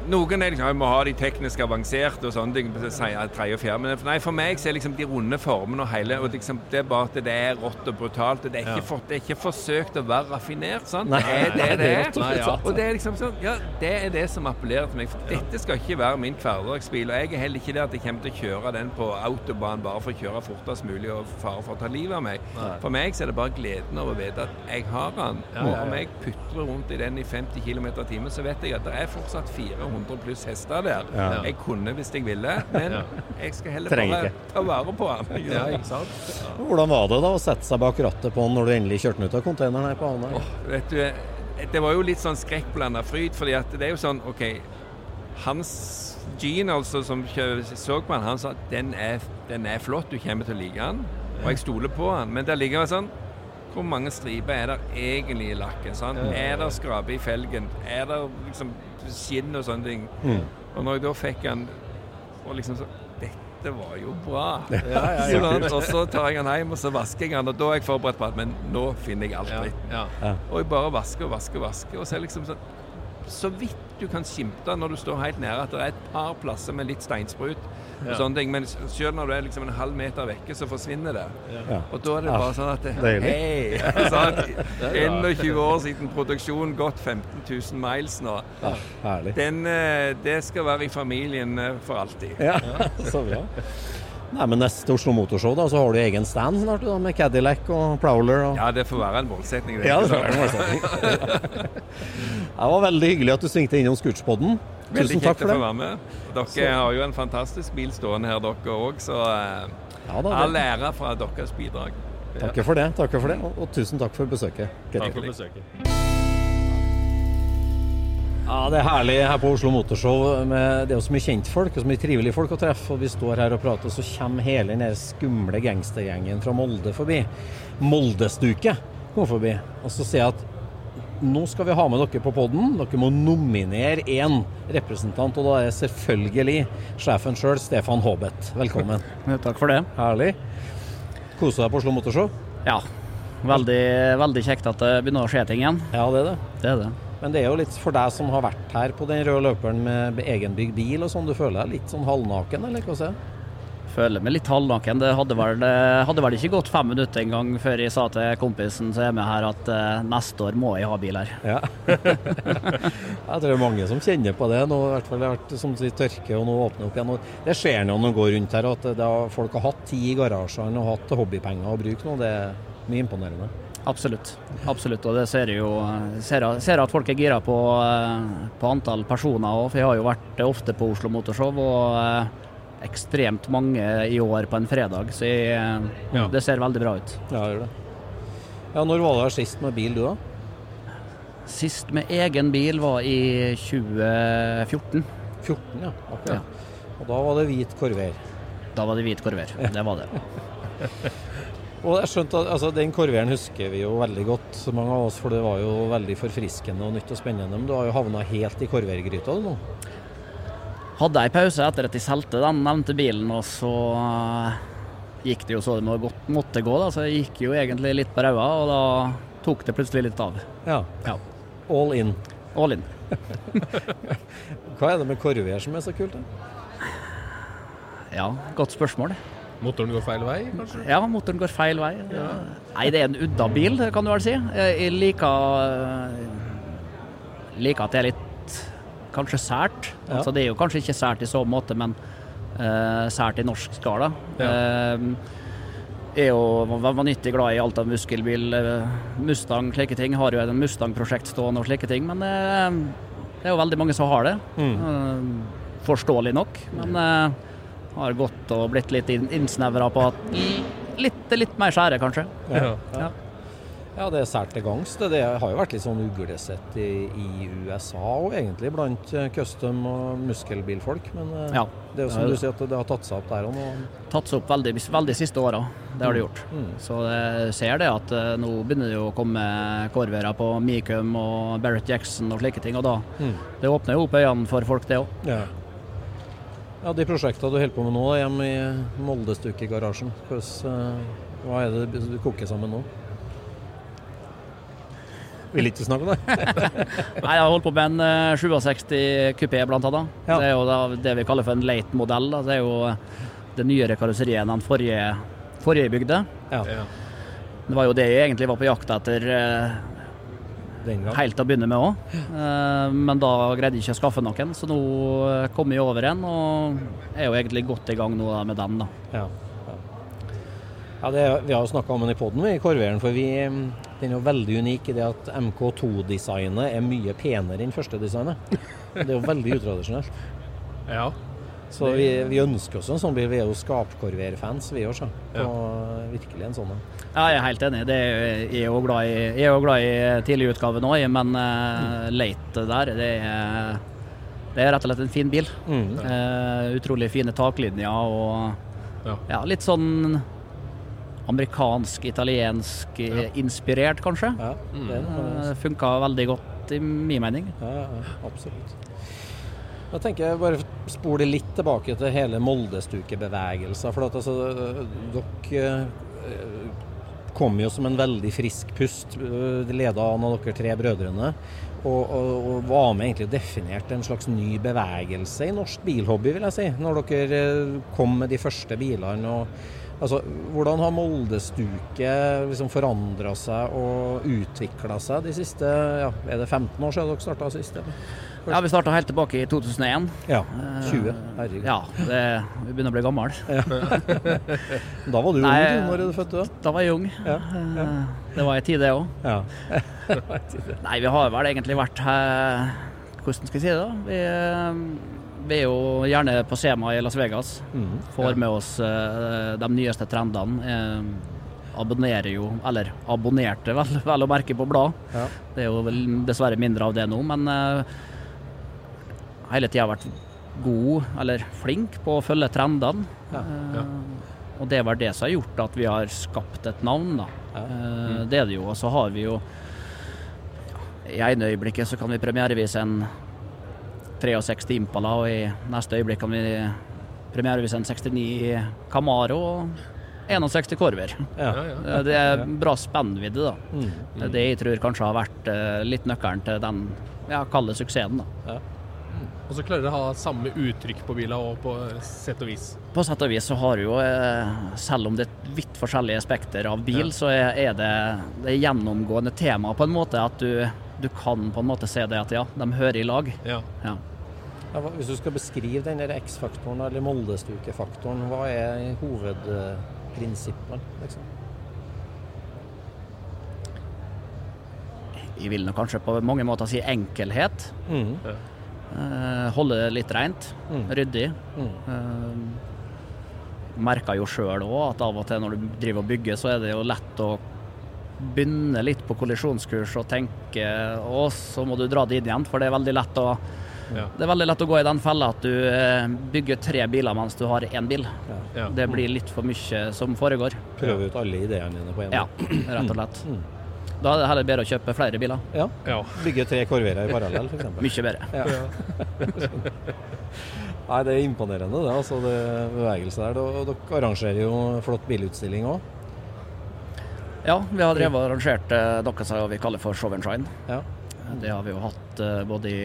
noen er liksom, jeg må ha de teknisk avanserte og sånne ting. tredje og fjerde, Men nei, for meg så er liksom de runde formene og hele og liksom, Det er bare at det er rått og brutalt. og Det er ikke, for, det er ikke forsøkt å være raffinert. sant? Nei, det er det nei, det det er er. rett og. Og det er liksom sånn, ja, det er det som appellerer til meg. For dette skal ikke være min hverdagsbil. Og jeg er heller ikke der at jeg kommer til å kjøre den på autobahn bare for å kjøre fortest mulig og fare for å ta livet av meg. For meg så er det bare gleden av å vite at jeg har den. Ja, Og ja, ja. om jeg putrer rundt i den i 50 km i timen, så vet jeg at det er fortsatt 400 pluss hester der. Ja. Jeg kunne hvis jeg ville, men jeg skal heller Trenger bare ikke. ta vare på den. Ja, ikke sant? Hvordan var det da å sette seg bak rattet på den når du endelig kjørte den ut av containeren her på Hamar? Vet du, det var jo litt sånn skrekkblanda fryd, fordi at det er jo sånn OK Hans Gene, altså, som så på han, han sa at den er, den er flott, du kommer til å like den. Og jeg stoler på han. Men det ligger sånn Hvor mange striper er det egentlig i lakken? Sant? Er det skrape i felgen? Er det liksom skinn og sånne ting? Mm. Og når jeg da fikk den og liksom så Dette var jo bra. ja, Sånn, og så tar jeg den hjem, og så vasker jeg den, og da er jeg forberedt på at Men nå finner jeg alt Ja, dritt. ja. Og jeg bare vasker og vasker og vasker. Og så er det liksom sånn Så vidt du kan skimte når du står helt nære, at det er et par plasser med litt steinsprut. og Ja. sånne ting, Men selv når du er liksom en halv meter vekke, så forsvinner det. Ja. Og da er det bare sånn at. Hei! Sånn, 21 år siden produksjon, gått 15 000 miles nå. Ja. Den, eh, det skal være i familien eh, for alltid. Ja, så bra. Nei, men Neste Oslo Motorshow da, så har du egen stand snart da, med Cadillac og Prowler. Og... Ja, det får være en målsetning. det. Ja, det være en målsetning. Det var veldig hyggelig at du svingte innom Scootspodden. Veldig Tusen takk kjekt å for få være med. Dere har jo en fantastisk bil stående her, dere òg, så eh, Ja, da, all ære fra deres bidrag. Takker for det. takker for det, og, og tusen takk for besøket. Takk for besøket. Ja, Det er herlig her på Oslo Motorshow. Med, det er jo så mye kjentfolk og så mye trivelige folk å treffe. og Vi står her og prater, så kommer hele den skumle gangstergjengen fra Molde forbi. Moldestuket kommer forbi. Og så sier jeg at nå skal vi ha med dere på podden. Dere må nominere én representant, og da er selvfølgelig sjefen sjøl, Stefan Haabeth. Velkommen. Takk for det. Herlig. Koser deg på Oslo Motorshow? Ja. Veldig, veldig kjekt at det begynner å skje ting igjen. Ja, det er det. Det er det. Men det er jo litt for deg som har vært her på den røde løperen med egenbygd bil og sånn, du føler deg litt sånn halvnaken, eller hva sier Føler meg litt halvnaken. Det hadde vel, hadde vel ikke gått fem minutter engang før jeg sa til kompisen som er med her at eh, neste år må jeg ha bil her. Ja. jeg tror det er mange som kjenner på det. Nå i hvert fall det har vært som sier, tørke og nå åpner opp igjen. Det skjer når man går rundt her at folk har hatt tid i garasjene og hatt hobbypenger å bruke nå. Det er mye imponerende. Absolutt. Absolutt. Og det ser jeg jo ser, ser at folk er gira på, eh, på antall personer. For jeg har jo vært ofte på Oslo Motorshow. og eh, ekstremt mange i år på en fredag, så jeg, eh, Ja. det ser veldig bra ut. Ja, det gjør det. Ja, Når var her sist med bil, du da? Sist med egen bil var i 2014. 14, ja. Akkurat. Og da var det hvit korver? Da var det hvit korver. Det var det. Og jeg skjønte at altså, Den korveren husker vi jo veldig godt, mange av oss, for det var jo veldig forfriskende og nytt og spennende. Men du har jo havna helt i Corvair-gryta du nå. Hadde ei pause etter at de solgte den nevnte bilen, og så eh, gikk det jo så det måtte gå. da, Så jeg gikk jo egentlig litt på ræva, og da tok det plutselig litt av. Ja. Ja. All in. All in. Hva er det med korver som er så kult? da? Ja, godt spørsmål. Motoren går feil vei, kanskje? Ja, motoren går feil vei. Nei, det er en udda bil, kan du vel si. Jeg liker, liker at det er litt kanskje sært. Ja. Altså, det er jo kanskje ikke sært i så måte, men uh, sært i norsk skala. Eh, er jo vanvittig glad i alt av muskelbil, eh, Mustang, slike ting. Har jo en Mustang-prosjekt stående og slike ting, men uh, det er jo veldig mange som har det. Eh, forståelig nok, men har gått og blitt litt inn- innsnevra på at litt, litt mer skjære, kanskje. Ja. Ja. Ja, det er sært til gangs. Det, det har jo vært litt sånn uglesett i, i USA og egentlig blant eh, custom- og muskelbilfolk. Men eh, Ja. det er jo som du sier, at det har tatt seg opp der òg nå. Tatt seg opp veldig, veldig siste åra. Det har det gjort. Mm. Så jeg ser det at eh, nå begynner det å komme korvere på Micum og Barrett Jackson og slike ting. Og da Mm. det åpner jo opp øynene for folk, det òg. Ja. Ja, de prosjektene du holder på med nå hjemme i Moldestuk-garasjen, hva er det du koker sammen nå? Vil ikke snakke om det? Nei, jeg har holdt på med en eh, 67 kupé, blant annet. Ja. Det er jo da det vi kaller for en late-modell. Det er jo eh, det nyere karosseriet enn den forrige, forrige bygde. Ja, Ja. Det var jo det jeg egentlig var på jakt etter eh. Helt til å begynne med òg. Men da greide jeg ikke å skaffe noen, så nå eh, kom jeg over en og er jo egentlig godt i gang nå med den. da. Ja, ja. ja det, vi har jo snakka om den i poden i Korveren, for vi, mm, den er jo veldig unik i det at MK2-designet er mye penere enn første designet. Det er jo veldig utradisjonelt. ja. Så vi, vi ønsker oss en sånn bil. Vi er jo skapkorverfans, vi også. På virkelig en sånn en. Ja, jeg er helt enig. Det er, jeg er jo glad i, jeg er jo glad i tidligutgaven nå, men uh, late der, det er, det er rett og slett en fin bil. Mm. Uh, utrolig fine taklinjer og Ja. ja, litt sånn amerikansk, italiensk ja. inspirert, kanskje. Ja, det det. Uh, Funka veldig godt, i min mening. Ja, ja, ja, absolutt. Da tenker jeg bare spole litt tilbake til hele Moldestuke-bevegelsen. For at altså, dere eh, kom jo som en veldig frisk pust, eh, leda av en av dere tre brødrene. Og, og, og var med egentlig definerte en slags ny bevegelse i norsk bilhobby, vil jeg si. Når dere eh, kom med de første bilene. og Altså, Hvordan har Moldestuket liksom forandra seg og utvikla seg de siste ja, er det 15 år siden dere starta sist? eller? Ja, Vi starta helt tilbake i 2001. Ja, 20. Herregud. Ja, det, vi begynner å bli gammel. Da var du ung, Nei, du. Når du fødte? da? Da var jeg ung. Ja, ja. Det var en tid, det òg. Ja. Nei, vi har vel egentlig vært her Hvordan skal jeg si det? da? Vi, eh, vi er jo gjerne på Sema i Las Vegas. Mm. Får med oss eh, de nyeste trendene. Eh, abonnerer jo, eller abonnerte vel, vel å merke på blad. Ja. Det er jo dessverre mindre av det nå, men eh, hele tida vært god, eller flink, på å følge trendene. Ja, Eh, Og det var det som har gjort at vi har skapt et navn, da. Ja. Mm. Det er det jo. Og så har vi jo I ene øyeblikket så kan vi premierevise en 63 Impala, og i neste øyeblikk kan vi premierevise en 69 Camaro og 61 Corver. Ja. Ja, ja. Eh, Det er bra spennvidde, da. Mm. Det er det jeg tror kanskje har vært eh, litt nøkkelen til den ja, kalde suksessen. da. Og så klarer du å ha samme uttrykk på biler og på sett og vis. På sett og vis så har jo, eh, selv om det er et vidt forskjellige spekter av bil, så er, det, det er gjennomgående tema på en måte at du, du kan på en måte se det at ja, de hører i lag. Ja. Ja. Ja, hvis du skal beskrive den X-faktoren eller Moldestuke-faktoren, hva er hovedprinsippene? Liksom? Jeg vil nok kanskje på mange måter si enkelhet. Mm. Eh, holde det litt rent, Mm. ryddig. Mm. Eh, merker jo sjøl òg at av og til når du driver og bygger, så er det jo lett å begynne litt på kollisjonskurs og tenke å, så må du dra det inn igjen, for det er veldig lett å Ja. Det er veldig lett å gå i den fella at du eh, bygger tre biler mens du har én bil. Ja. Det blir litt for mye som foregår. Prøve ut alle ideene dine på en Ja, rett og slett. Mm. Da er det heller bedre å kjøpe flere biler. Ja. Ja. Bygge tre korverer i parallell, f.eks. Mye bedre. Ja. Nei, det er imponerende, det. altså det bevegelse der. Og dere arrangerer jo flott bilutstilling òg. Ja, vi har drevet og arrangert eh, noe som vi kaller for Show and Shine. Ja. Det har vi jo hatt eh, både i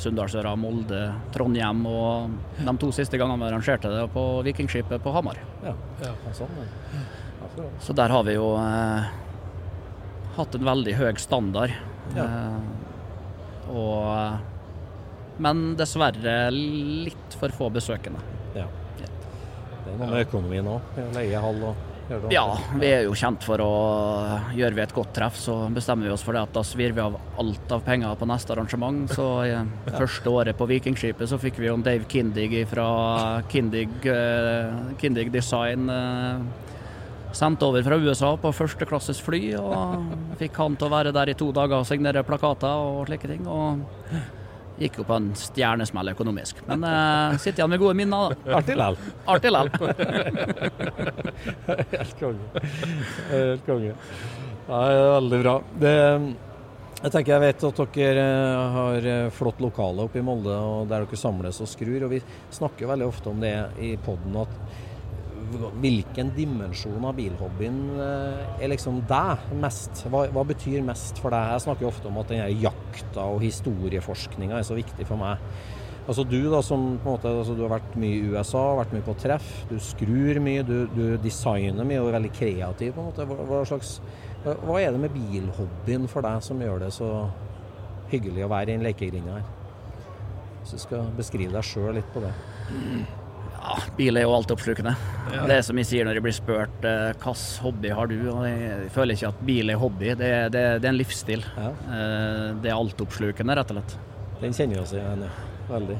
Sunndalsøra, Molde, Trondheim og de to siste gangene vi arrangerte det på Vikingskipet på Hamar. Ja, ja. sånn. Ja. Så der har vi jo eh, hatt en veldig høy standard. Ja. Eh, og Men dessverre litt for få besøkende. Ja. Det er noe med økonomien òg. Leiehall og. Ja, vi er jo kjent for å Gjør vi et godt treff, så bestemmer vi oss for det at da svir vi av alt av penger på neste arrangement. Så ja. første året på Vikingskipet så fikk vi jo Dave Kindig fra Kindig, uh, Kindig Design eh, sendt over fra USA på førsteklasses fly. Og fikk han til å være der i to dager og signere plakater og slike ting. Og gikk jo på en stjernesmell økonomisk. Men eh, sitter igjen med gode minner, da. Artig lell. Artig lell. Helt konge. Helt konge. Nei, det veldig bra. Det, jeg tenker jeg vet at dere eh, har eh, flott lokale oppe i Molde, og der dere samles og skrur. og Vi snakker veldig ofte om det i poden at hvilken dimensjon av bilhobbyen eh, er liksom deg mest? Hva, hva, betyr mest for deg? Jeg snakker jo ofte om at denne jakta og historieforskninga er så viktig for meg. Altså Du da som på en måte, altså du har vært mye i USA, vært mye på treff. Du skrur mye, du, du designer mye og er veldig kreativ. på en måte. Hva, hva, slags, hva er det med bilhobbyen for deg som gjør det så hyggelig å være i en lekegrind her? Hvis du skal beskrive deg sjøl litt på det. Ja, bil er jo altoppslukende. Ja. Det er som jeg sier når jeg blir spurt eh, hvilken hobby har du, og jeg føler ikke at bil er hobby. Det, det, det er en livsstil. Ja. Eh, det er altoppslukende, rett og slett. Den kjenner vi oss igjen i. Veldig.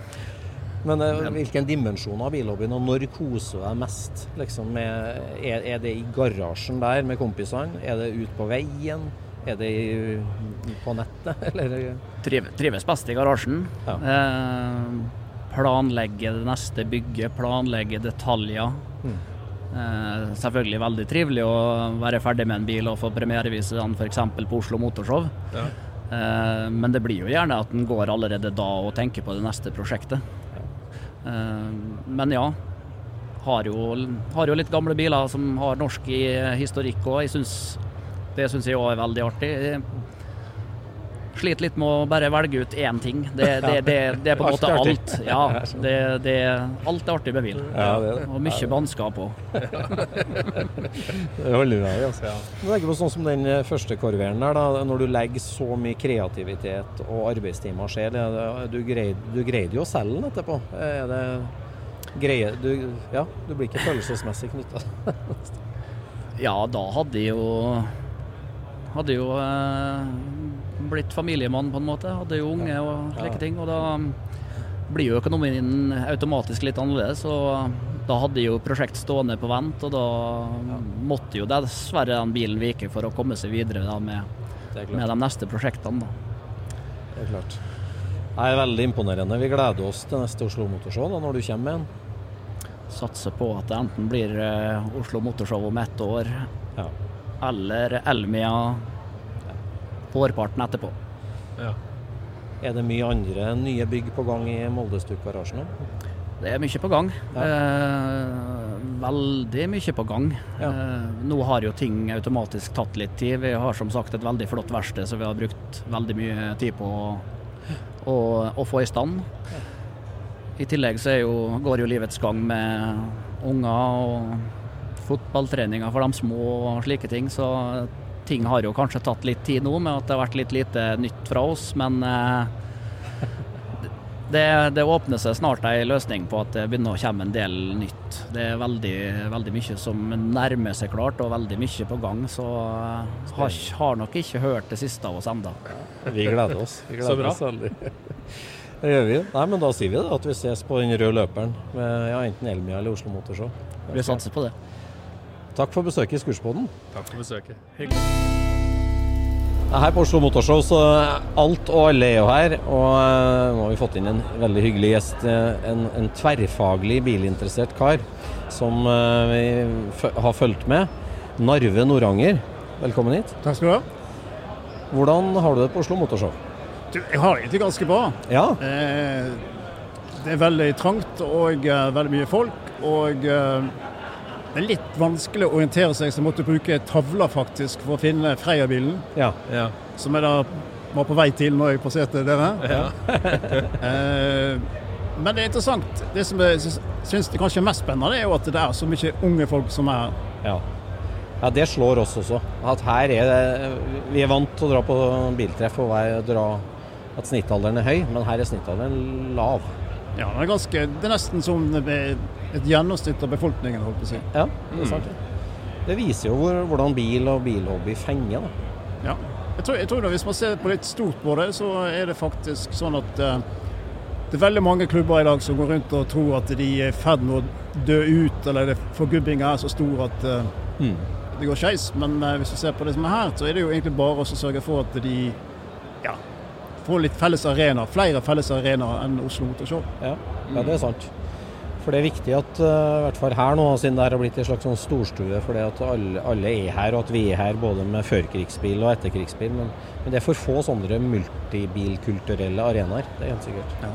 Men eh, hvilken dimensjon av bilhobbyen, og når koser du deg mest? Liksom med, er, er, det i garasjen der med kompisene? Er det ute på veien? Er det på nettet, eller? Trives best i garasjen. Ja. Eh, planlegge det neste bygget, planlegge detaljer. Mm. Eh, selvfølgelig veldig trivelig å være ferdig med en bil og få premierevise den f.eks. på Oslo Motorshow. Ja. Eh, men det blir jo gjerne at en går allerede da og tenker på det neste prosjektet. Ja. Eh, men ja, har jo, har jo, litt gamle biler som har norsk i historikk òg. Det syns jeg òg er veldig artig sliter litt med å bare velge ut én ting. Det, det, det, det er på en måte alt. Ja, det, alt er artig med bil. Ja, og mye mannskap òg. det holder med, altså. Du legger på sånn som den eh, første korveren der, da, når du legger så mye kreativitet og arbeidstimer skjer. Du greide, du greide jo å selge den etterpå. Er det greie du, Ja, du blir ikke følelsesmessig knytta? ja, da hadde jeg jo hadde jo eh, blitt familiemann, på en måte. Hadde jo unge og slike ting. Og da blir jo økonomien automatisk litt annerledes. Og da hadde jo prosjekt stående på vent, og da måtte jo dessverre den bilen vike for å komme seg videre da, med, med, de neste prosjektene. Da. Det er klart. Det er veldig imponerende. Vi gleder oss til neste Oslo Motorshow da, når du kommer med en. Satser på at det enten blir uh, Oslo Motorshow om ett år, ja. eller Elmia vårparten etterpå. Ja. Er det mye andre nye bygg på gang i Moldestuk-garasjen? Det er mye på gang. Ja. Eh, veldig mye på gang. Ja. Eh, nå har jo ting automatisk tatt litt tid. Vi har som sagt et veldig flott verksted, så vi har brukt veldig mye tid på å, å, å få i stand. Ja. I tillegg så jo, går jo livets gang med unger og fotballtreninger for de små og slike ting. Så ting har jo kanskje tatt litt tid nå, med at det har vært litt lite nytt fra oss. Men eh, det, det, åpner seg snart en løsning på at det begynner å komme en del nytt. Det er veldig, veldig mye som nærmer seg klart, og veldig mye på gang. Så eh, har, har nok ikke hørt det siste av oss enda. Vi gleder oss. Vi gleder så bra. Oss veldig. Det gjør vi. Nei, men Da sier vi det, at vi ses på den røde løperen med ja, enten Elmia eller Oslo Motorshow. Vi satser på det. Takk for besøket i Skurspodden. Takk for besøket. Hyggelig. Her på Oslo Motorshow så alt og alle er jo her. Og eh, nå har vi fått inn en veldig hyggelig gjest. Eh, en, en tverrfaglig bilinteressert kar som uh, vi har fulgt med. Narve Noranger, velkommen hit. Takk skal du ha. Hvordan har du det på Oslo Motorshow? Du, jeg har det egentlig ganske bra. Ja. Eh, det er veldig trangt og uh, veldig mye folk. Og uh, det er litt vanskelig å orientere seg, så jeg måtte bruke tavler faktisk for å finne Freia-bilen. Ja. Ja. Som er da var på vei til når jeg passerte dere. Eh, men det er interessant. Det som jeg syns er kanskje mest spennende, er jo at det er så mye unge folk som er her. Ja. ja, det slår oss også. At her er det Vi er vant til å dra på biltreff og dra at snittalderen er høy, men her er snittalderen lav. Ja, det er, ganske, det er nesten som et gjennomsnitt av befolkningen, holdt på å si. Ja, det er sant. det. Det viser jo hvor, hvordan bil og bilhobby fenger. da. Ja. Jeg tror, jeg tror da, Hvis man ser på litt stort på det, så er det faktisk sånn at eh, det er veldig mange klubber i dag som går rundt og tror at de er i ferd med å dø ut, eller at forgubbinga er så stor at eh, Mm. det går skeis. Men eh, hvis du ser på det som er her, så er det jo egentlig bare å sørge for at de ja, får litt felles arena, flere felles arenaer enn Oslo Motorshow. Ja, ja, det er sant. For det er viktig at, eh, i hvert fall her nå, siden det her har blitt en slags sånn storstue, for det at alle, alle er her, og at vi er her både med førkrigsbil og etterkrigsbil. Men, men det er for få sånne multibilkulturelle arenaer, det er helt sikkert. Ja.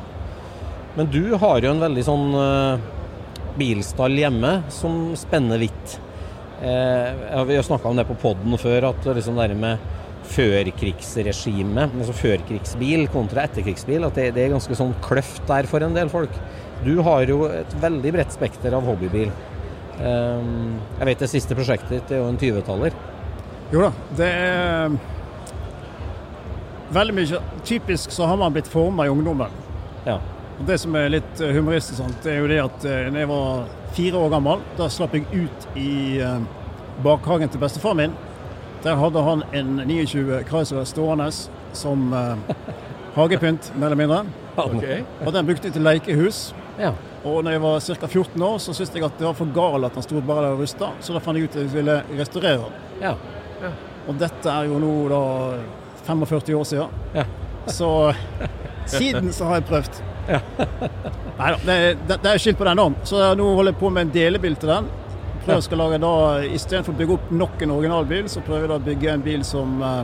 Men du har jo en veldig sånn eh, bilstall hjemme som spenner vidt. Eh, vi har snakka om det på poden før, at liksom det med førkrigsregime, altså førkrigsbil kontra etterkrigsbil, at det, det er ganske sånn kløft der for en del folk. Du har jo et veldig bredt spekter av hobbybil. Eh, jeg vet det siste prosjektet ditt er jo en 20-taller. Jo da, det er veldig mye Typisk så har man blitt forma i ungdommen. Ja. Og Det som er litt eh, humoristisk, sånt, det er jo det at da når jeg var fire år gammel, da slapp jeg ut i eh, bakhagen til bestefaren min. Der hadde han en 29 Chrysler stående som eh, hagepynt, mer eller mindre. Okay. Og den brukte jeg til lekehus. Ja. Og når jeg var ca. 14 år, så syntes jeg at det var for galt at han sto bare der og rusta, så da fant jeg ut at jeg ville restaurere den. Ja. Og dette er jo nå da 45 år siden. Ja. Så siden så har jeg prøvd. Nei da, det, det, det er skilt på den nå. Så nå holder jeg på med en delebil til den. Prøver skal lage da, Istedenfor å bygge opp nok en originalbil, så prøver jeg da å bygge en bil som eh,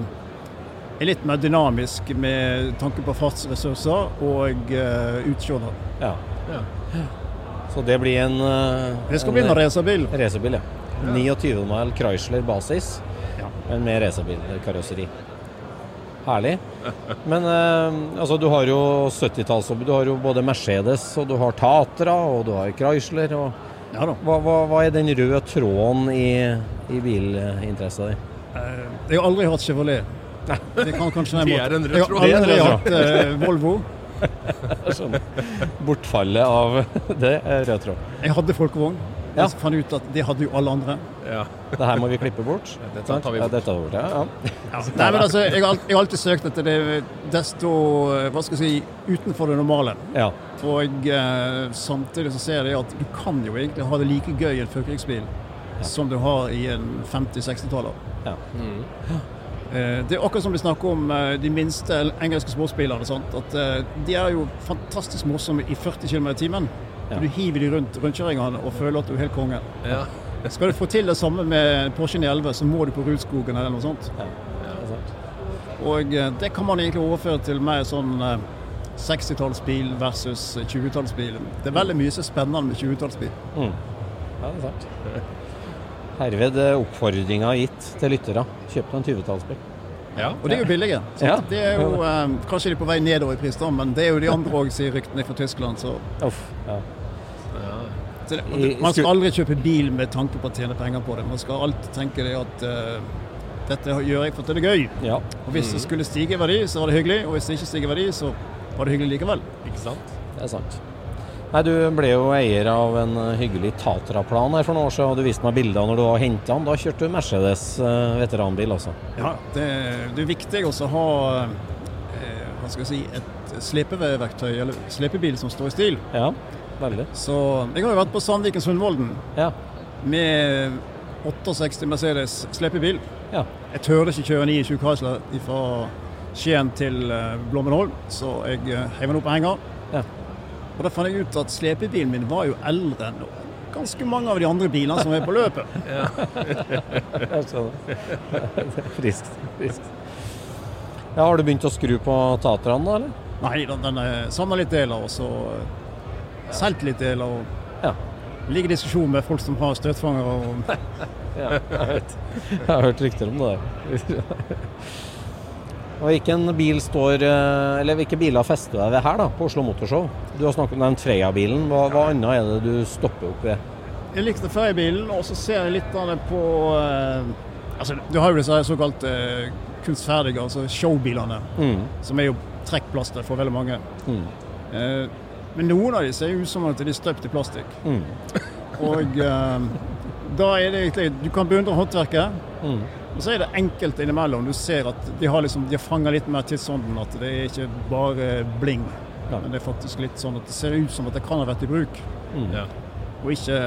er litt mer dynamisk med tanke på fartsressurser og uh, utseendet. ja. Ja. Så det blir en eh, Det skal bli en racerbil. racerbil, ja. 29 mile Chrysler basis, Ja. men med racerbilkarosseri. Herlig. Men eh, altså, du har jo 70-talls Du har jo både Mercedes, og du har Tatra, og du har Chrysler. Og Ja da. hva, hva, hva er den røde tråden i, i bilinteressen din? Eh, Jeg har aldri hatt Chevrolet. Det kan kanskje er en rød Jeg har tråd. Det er en aldri hatt eh, Volvo. Skjønner. Bortfallet av det er rød tråd. Jeg hadde folkevogn. Ja. Jeg fant ut at det hadde jo alle andre. Ja. Det her må vi klippe bort. dette tar vi Ja, bort. dette tar vi bort, ja. ja. Nei, men altså, jeg har, alltid søkt etter det desto eh, hva skal jeg si, utenfor det normale. ja. Og eh, samtidig så ser jeg at du kan jo egentlig ha det like gøy i en førkrigsbil som du har i en 50-60-taller. Ja. Eh, det er akkurat som vi snakker om eh, de minste engelske småspillerne. Sant? At eh, De er jo fantastisk morsomme i 40 km i timen. Ja. Du hiver de rundt rundkjøringene og føler at du er helt konge. Ja. Skal du få til det samme med Porsche 911, så må du på Rudskogen eller noe sånt. Ja. Og eh, det kan man egentlig overføre til mer sånn eh, 60-tallsbil versus 20-tallsbil. Det er veldig mye som er spennende med 20-tallsbil. Mm. Ja, det er sant. Herved er oppfordringa gitt til lyttere. Kjøp deg en 20-tallsbil. ja. Og det er jo billige. Ja. Det er jo, eh, kanskje de er på vei nedover i pris, da, men det er jo de andre òg, sier ryktene fra Tyskland. Så, Uff. Ja. så det, man skal aldri kjøpe bil med tanke på å tjene penger på det. Man skal alltid tenke det at uh, dette gjør jeg for at det er gøy. ja. Og hvis det skulle stige i verdi, så var det hyggelig. Og hvis det ikke stiger i verdi, så var det hyggelig likevel. Ikke sant? Det er sant. Nei, Du ble jo eier av en eh, hyggelig Tatra-plan her for noen år siden, og du viste meg bilder når du var henta den. Da kjørte du Mercedes eh, veteranbil, altså. Ja, det, det er viktig også å ha eh, hva skal jeg si, et slepeverktøy, eller slepebil som står i stil. Ja, veldig. Så jeg har jo vært på Sandviken Sundvolden Ja. med 68 Mercedes slepebil. Ja. Jeg tørde ikke kjøre 29 Chrysler fra Skien til Blommenholm, så jeg heiv den opp på henger. Ja. Og da fant jeg ut at slepebilen min var jo eldre enn ganske mange av de andre bilene som er på løpet. Jeg skjønner. friskt. friskt. Ja, har du begynt å skru på Tatraen da, eller? Nei, den, den er samla litt deler, og så eh, solgt litt deler. og Ja. ligger i diskusjon med folk som har støtfangere. Og, Ja, jeg vet. Jeg har hørt rykter om det der. Og Hvilken bil står, eh, eller hvilke biler fester du deg ved her da, på Oslo Motorshow? Du har snakket, nevnt Freia-bilen. Hva, hva annet er det du stopper opp ved? Jeg likte Ferjebilen, og så ser jeg litt av det på eh, altså, Du har jo disse såkalte såkalt eh, kunstferdige, altså showbilene, Mm. som er jo trekkplaster for veldig mange. Mm. Eh, men noen av dem ser ut som at de er støpt i plastikk. Mm. Og eh, da er det egentlig Du kan beundre håndverket, Mm. Og så er det enkelte innimellom. Du ser at de har liksom, de har fanga litt mer tidsånden. At det er ikke bare bling. Ja. Men det er faktisk litt sånn at det ser ut som at det kan ha vært i bruk, Mm. Ja. og ikke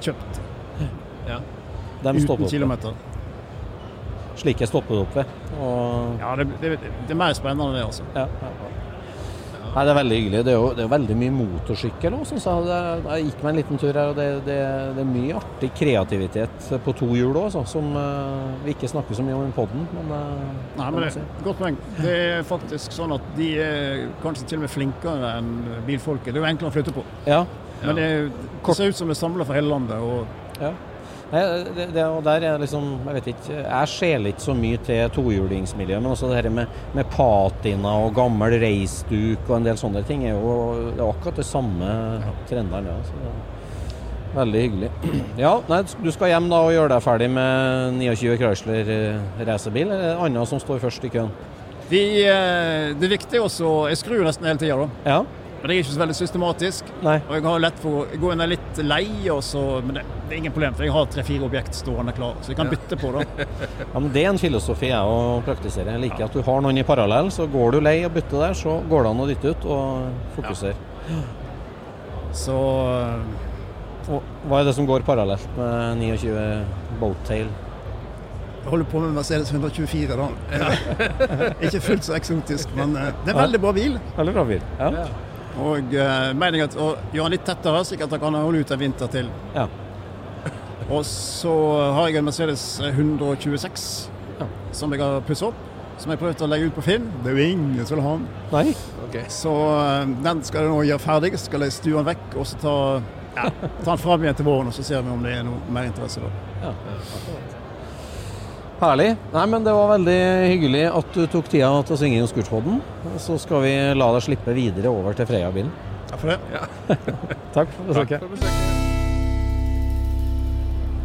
kjøpt Dem uten kilometer. Slike stopper du opp ved. Og Ja, det, det, det er mer spennende enn det, altså. Ja, ja, ja. Nei, Det er veldig hyggelig. Det er jo, det er veldig mye motorsykkel òg, syns jeg. Jeg gikk meg en liten tur her, og det, det, det er mye artig kreativitet på to hjul òg, som uh, vi ikke snakker så mye om i poden. Men, eh, Nei, men det, si. Godt poeng. Det er faktisk sånn at de er kanskje til og med flinkere enn bilfolket. Det er jo enklere å flytte på. Ja. Men det, det ser ut som det samler for hele landet. Og ja. Det, det, og der er liksom, jeg vet ikke, jeg skjeler ikke så mye til tohjulingsmiljøet, men også det her med, med patina og gammel reisduk og en del sånne ting er jo det er akkurat det samme trendene. Ja, så det er veldig hyggelig. Ja, nei, du skal hjem da og gjøre deg ferdig med 29 Chrysler eh, racerbil, eller er andre som står først i køen? de, eh, det er viktig også Jeg skrur nesten hele tida, da. Ja, Men det er ikke så veldig systematisk. nei, Og jeg har lett for å gå inn der litt lei, og så, men det, det er ingen problem, for jeg har tre-fire objekt stående klar, så jeg kan bytte på. da. ja, men det er en filosofi jeg å praktisere. Jeg liker at du har noen i parallell, så går du lei og bytter der, så går det an å dytte ut og fokusere. Så eh, Og hva er det som går parallelt med 29 Boattail? jeg holder på med Mercedes 124, da. ikke fullt så eksotisk, men eh, det er veldig bra bil. Veldig bra bil. Ja. Og uh, meningen er å gjøre den litt tettere, slik at den kan holde ut en vinter til. Ja. Og så har jeg en Mercedes 126 Ja. som jeg har pusset opp. Som jeg prøvde å legge ut på Finn. Det er jo ingen som vil ha den. Nei? Så eh, den skal jeg nå gjøre ferdig. Så skal jeg stue den vekk og så ta, ja, ta den fram igjen til våren. Og så ser vi om det er noe mer interesse da. Ja. Herlig. Nei, men Det var veldig hyggelig at du tok tida til å synge i Skurtspodden. Så skal vi la deg slippe videre over til Freia-bilen. Takk for det. Takk for besøket.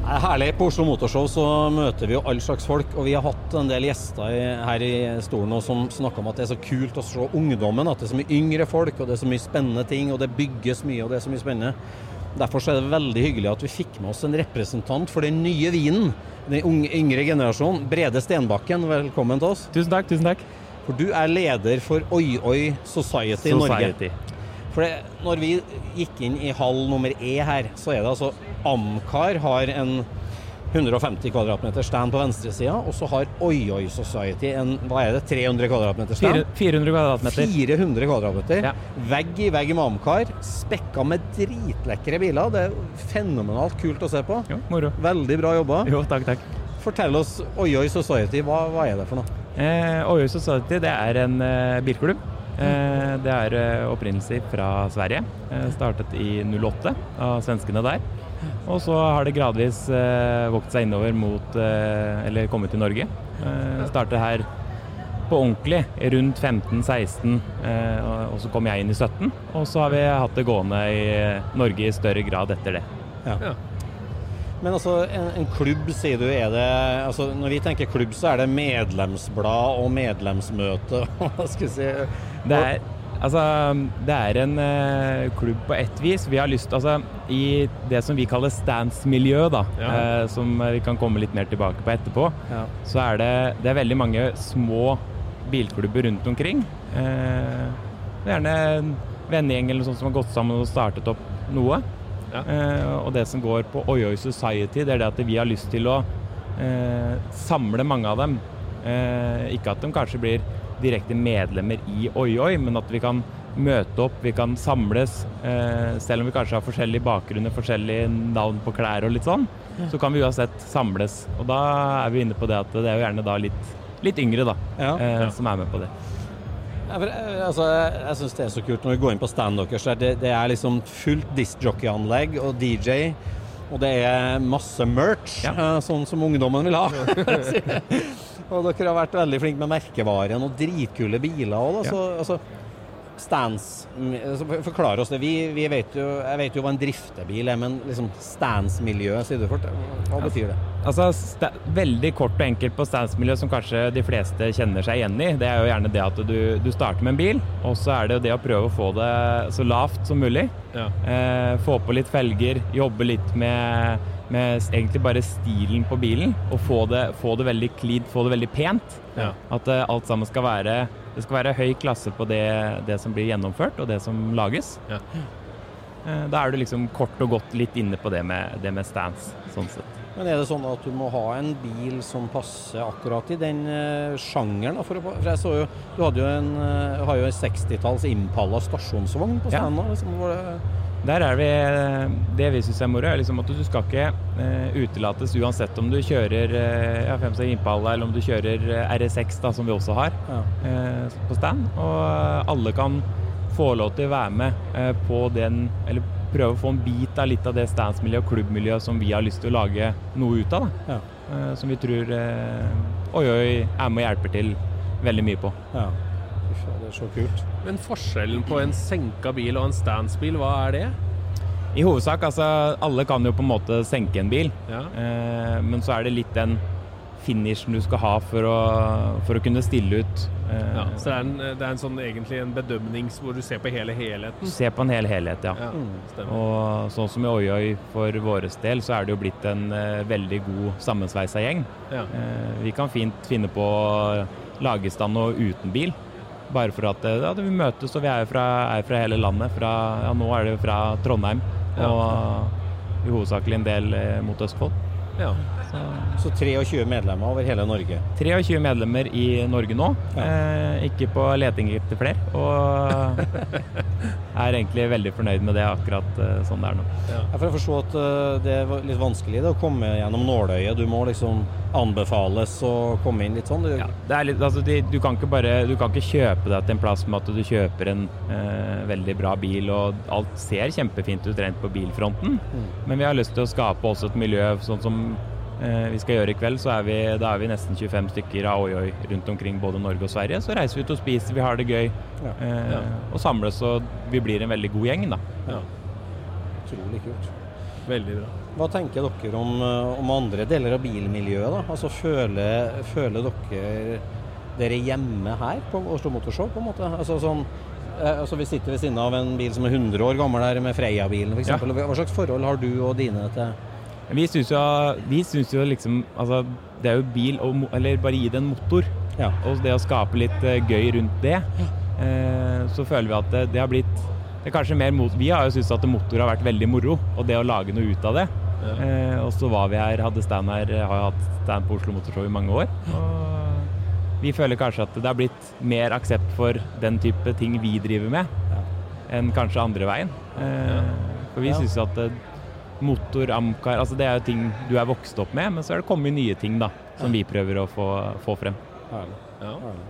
Det er herlig. På Oslo Motorshow så møter vi jo all slags folk. Og vi har hatt en del gjester i, her i stolen nå som snakker om at det er så kult å se ungdommen. At det er så mye yngre folk, og det er så mye spennende ting, og det bygges mye, og det er så mye spennende. Derfor så er det veldig hyggelig at vi fikk med oss en representant for den nye vinen. Den unge, yngre generasjonen. Brede Stenbakken, velkommen til oss. Tusen takk, tusen takk. For du er leder for Oi Oi Society, Society. Norge. For det, når vi gikk inn i hall nummer E her, så er det altså Amcar har en 150 kvadratmeter stand på venstresida, og så har Oi Oi Society en hva er det, 300 kvadratmeter stand? 400 kvadratmeter. 400 kvadratmeter. Ja. Vegg i vegg med Amcar. Spekka med dritlekre biler. Det er fenomenalt kult å se på. Jo, moro. Veldig bra jobba. Jo, takk, takk. Fortell oss Oi Oi Society, hva, hva er det for noe? Eh, Oi Society det er en eh, bilklubb. Eh, det er eh, opprinnelse fra Sverige. Eh, startet i 08 av svenskene der. Og så har det gradvis vokst seg innover mot Eller kommet til Norge. Eh, startet her på ordentlig rundt 15-16, eh, og- så kom jeg inn i 17. Og så har vi hatt det gående i Norge i større grad etter det. Men altså, en, en klubb, sier du, er det altså, Når vi tenker klubb, så er det medlemsblad og medlemsmøte. Hva skal vi si? Det er, altså, det er en uh, klubb på ett vis. Vi har lyst altså, I det som vi kaller stands-miljø, da, Ja. uh, som vi kan komme litt mer tilbake på etterpå, Ja. så er det, det er veldig mange små bilklubber rundt omkring. Uh, det er gjerne en vennegjeng eller noe sånt som har gått sammen og startet opp noe. Ja. Og det som går på Oi Oi Society, det er det at vi har lyst til å samle mange av dem. Ikke at de kanskje blir direkte medlemmer i Oi Oi, men at vi kan møte opp, vi kan samles. Eh, selv om vi kanskje har forskjellige bakgrunner, forskjellige navn på klær og litt sånn, så kan vi uansett samles. Og da er vi inne på det at det er jo gjerne da litt, litt yngre, da, Ja. eh, som er med på det. Ja, for, eh, altså, jeg syns det er så kult når vi går inn på stand deres. Det, det er liksom fullt discjockeyanlegg og DJ. Og det er masse merch, Ja. eh, sånn som ungdommen vil ha. Og dere har vært veldig flinke med merkevaren og dritkule biler òg, ja. Altså Stands altså, Forklar oss det. Vi, vi vet jo, jeg vet jo hva en driftebil er, men liksom stands-miljø, sier du fort. Hva betyr det? Altså, sta- Veldig kort og enkelt på standsmiljø, som kanskje de fleste kjenner seg igjen i, det er jo gjerne det at du, du starter med en bil, og så er det jo det å prøve å få det så lavt som mulig. Ja. Eh, få på litt felger, jobbe litt med, med egentlig bare stilen på bilen, og få det, få det veldig clean, få det veldig pent. Ja. At uh, alt sammen skal være Det skal være høy klasse på det, det som blir gjennomført, og det som lages. Ja. Uh, da er du liksom kort og godt litt inne på det med, det med stands, sånn sett. Men er det sånn at du må ha en bil som passer akkurat i den eh, sjangeren? For, for jeg så jo Du hadde jo en, har jo en 60-talls Impala stasjonsvogn på Ja. standa. Liksom, Der er vi Det vi syns er moro, er liksom at du skal ikke eh, utelates uansett om du kjører eh, ja, 5 Impala eller om du kjører eh, RS6, da, som vi også har Ja. eh, på stand. Og eh, alle kan få lov til å være med eh, på den Eller prøve å få en bit av litt av det standsmiljøet og klubbmiljøet som vi har lyst til å lage noe ut av. Ja. Eh, som vi tror eh, Oi Oi er med og hjelper til veldig mye på. ja. Det er så kult. Men forskjellen på en senka bil og en standsbil, hva er det? I hovedsak, altså alle kan jo på en måte senke en bil, Ja. eh, men så er det litt den finishen du skal ha for å, for å kunne stille ut. Eh, Ja, så det er, en, det er en sånn, egentlig en bedømnings hvor du ser på hele helheten. Se på en hel helhet, ja. Ja, stemmer. Og sånn som i Oi Oi for våres del, så er det jo blitt en eh, veldig god sammensveisa gjeng. Ja. Eh, vi kan fint finne på lagestand lage stand noe uten bil. Bare for at eh, ja, vi møtes, og vi er jo fra, er fra hele landet. Fra, ja, nå er det fra Trondheim, og i hovedsakelig en del eh, mot Østfold. Ja. Så 23 medlemmer over hele Norge. 23 medlemmer i Norge nå. Ja. Eh, ikke på leting etter flere. Og er egentlig veldig fornøyd med det akkurat eh, sånn det er nå. Ja, for Jeg forstår at eh, det er litt vanskelig det, å komme gjennom nåløyet. Du må liksom anbefales å komme inn litt sånn. Du, Ja, det er litt, altså, de, du, kan ikke bare, du kan ikke kjøpe deg til en plass med at du kjøper en eh, veldig bra bil, og alt ser kjempefint ut rent på bilfronten. Men vi har lyst til å skape også et miljø sånn som vi skal gjøre i kveld. Så er vi, da er vi nesten 25 stykker av Oi Oi rundt omkring både Norge og Sverige. Så reiser vi ut og spiser, vi har det gøy. Ja. Eh, Ja. Og samles, og vi blir en veldig god gjeng, da. ja. Utrolig kult. Veldig bra. Hva tenker dere om, eh, om andre deler av bilmiljøet? da? Altså Føler, føler dere dere hjemme her på Oslo Motorshow? på en måte? Altså sånn eh, altså Vi sitter ved siden av en bil som er 100 år gammel her med Freia-bilen f.eks. Ja. eksempel. Hva slags forhold har du og dine til Vi syns jo, vi syns jo liksom Altså, det er jo bil og Eller bare gi det en motor. Ja. Og det å skape litt eh, gøy rundt det, eh, så føler vi at det, det har blitt det er kanskje mer mot, Vi har jo syntes at motor har vært veldig moro, og det å lage noe ut av det. Eh, og så var vi her, hadde stand her, har jo hatt stand på Oslo Motorshow i mange år. Og vi føler kanskje at det har blitt mer aksept for den type ting vi driver med, enn kanskje andre veien. Eh, for vi Ja. syns at motor, Amcar altså Det er jo ting du er vokst opp med, men så er det kommet nye ting da, som vi prøver å få, få frem. Herlig. Ja. herlig.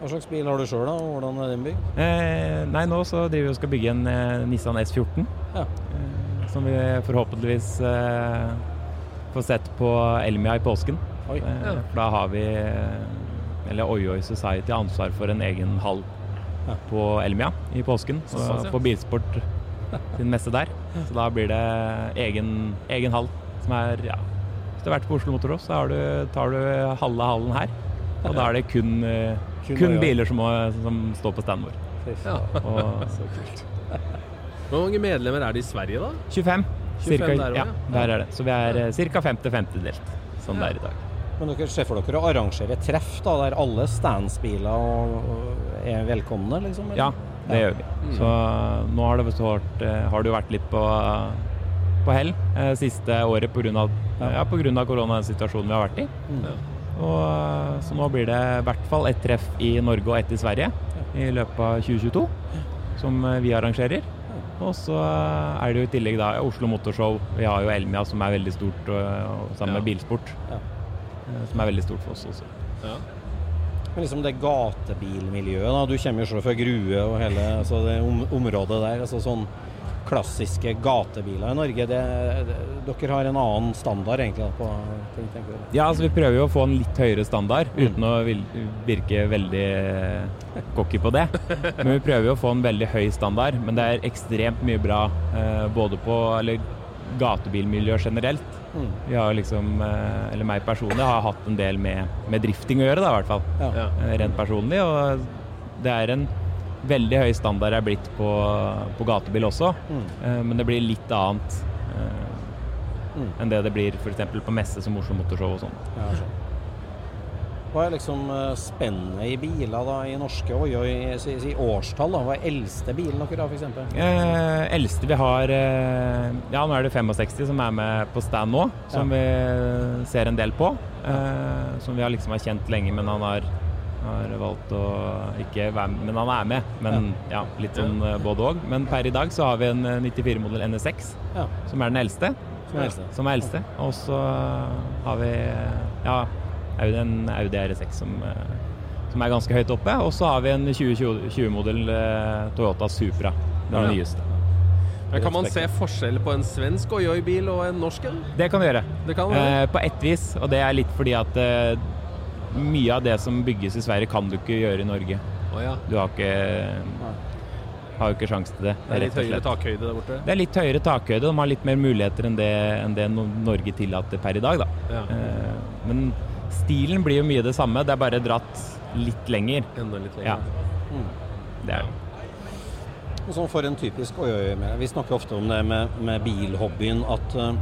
Hva slags bil har du sjøl, da? og Hvordan er den bygd? Eh, nei, nå så driver vi og skal bygge en eh, Nissan S14. Ja. Eh, som vi forhåpentligvis eh, får sett på Elmia i påsken. Oi. Eh, Ja. for da har vi, eh, eller Oi Oi Society, ansvar for en egen hall Ja. på Elmia i påsken. Så på Bilsport sin messe der. Så da blir det egen, egen hall som er ja. Hvis du har vært på Oslo Motorås, så har du, tar du halve hallen her. Og da er det kun, eh, Kun kun biler som, må, som står på standen vår. Ja. Og Så kult. Hvor mange medlemmer er det i Sverige, da? 25. 25 cirka, der ja, der er det. Så vi er ca. 50-50 delt, som det er i dag. Men dere ser for dere å arrangere treff da, der alle standsbiler er velkomne, liksom? eller? Ja, det gjør vi. Så nå har det, vært, eh, har det jo vært litt på, på hell eh, siste året pga. Ja, på grunn av koronasituasjonen vi har vært i. Og, eh, så nå blir det i hvert fall ett treff i Norge og ett i Sverige i løpet av 2022, som eh, vi arrangerer. Og så er det jo i tillegg da Oslo Motorshow. Vi har jo Elmia som er veldig stort, og, og sammen Ja. med Bilsport. Ja. eh, Som er veldig stort for oss også. Ja. Men liksom det gatebilmiljøet, da. Du kommer jo selv fra Grue og hele altså det om, området der. altså sånn klassiske gatebiler i Norge. Det, det, dere har en annen standard egentlig da, på ting, tenker du? Ja, altså vi prøver jo å få en litt høyere standard, mm. uten å virke veldig cocky på det. Men vi prøver jo å få en veldig høy standard. Men det er ekstremt mye bra eh, både på eller, gatebilmiljø generelt. Mm. Vi har liksom, eh, eller meg personlig, har hatt en del med, med drifting å gjøre, da, i hvert fall. Ja. Eh, rent personlig. Og det er en veldig høy standard er blitt på, på gatebil også, mm. Eh, men det blir litt annet mm. enn det det blir f.eks. på messe som Oslo Motorshow og sånn. Ja, hva er liksom spennet i biler da, i norske oi, oi, si, si årstall? da, Hva er eldste bilen dere har, f.eks.? Eh, eldste vi har eh, Ja, nå er det 65 som er med på stand nå, som ja. vi ser en del på. Eh, som vi har liksom har kjent lenge, men han har har valgt å ikke være med, men han er med. Men ja, litt sånn eh, både òg. Men per i dag så har vi en 94-modell eh, NSX, ja. som er den eldste. Som er eldste. Som er eldste. Og så har vi ja, en Audi RS6 som, eh, som er ganske høyt oppe. Og så har vi en 2020-modell Toyota Supra. Den ja. nyeste. Men Kan man se forskjell på en svensk Oi-Oi-bil og en norsk en? Det kan du gjøre. Det kan eh, på ett vis, og det er litt fordi at eh, mye av det som bygges i Sverige, kan du ikke gjøre i Norge. Oh, ja. Du har ikke har jo ikke sjanse til det. Det er litt høyere takhøyde der borte? Det er litt høyere takhøyde. De har litt mer muligheter enn det, enn det Norge tillater per i dag. Da. Ja. Eh, men stilen blir jo mye det samme, det er bare dratt litt lenger. Enda litt lenger. Ja. Mm. Det er det. Sånn for en typisk oi, oi, oi, Vi snakker ofte om det med, med bilhobbyen at uh,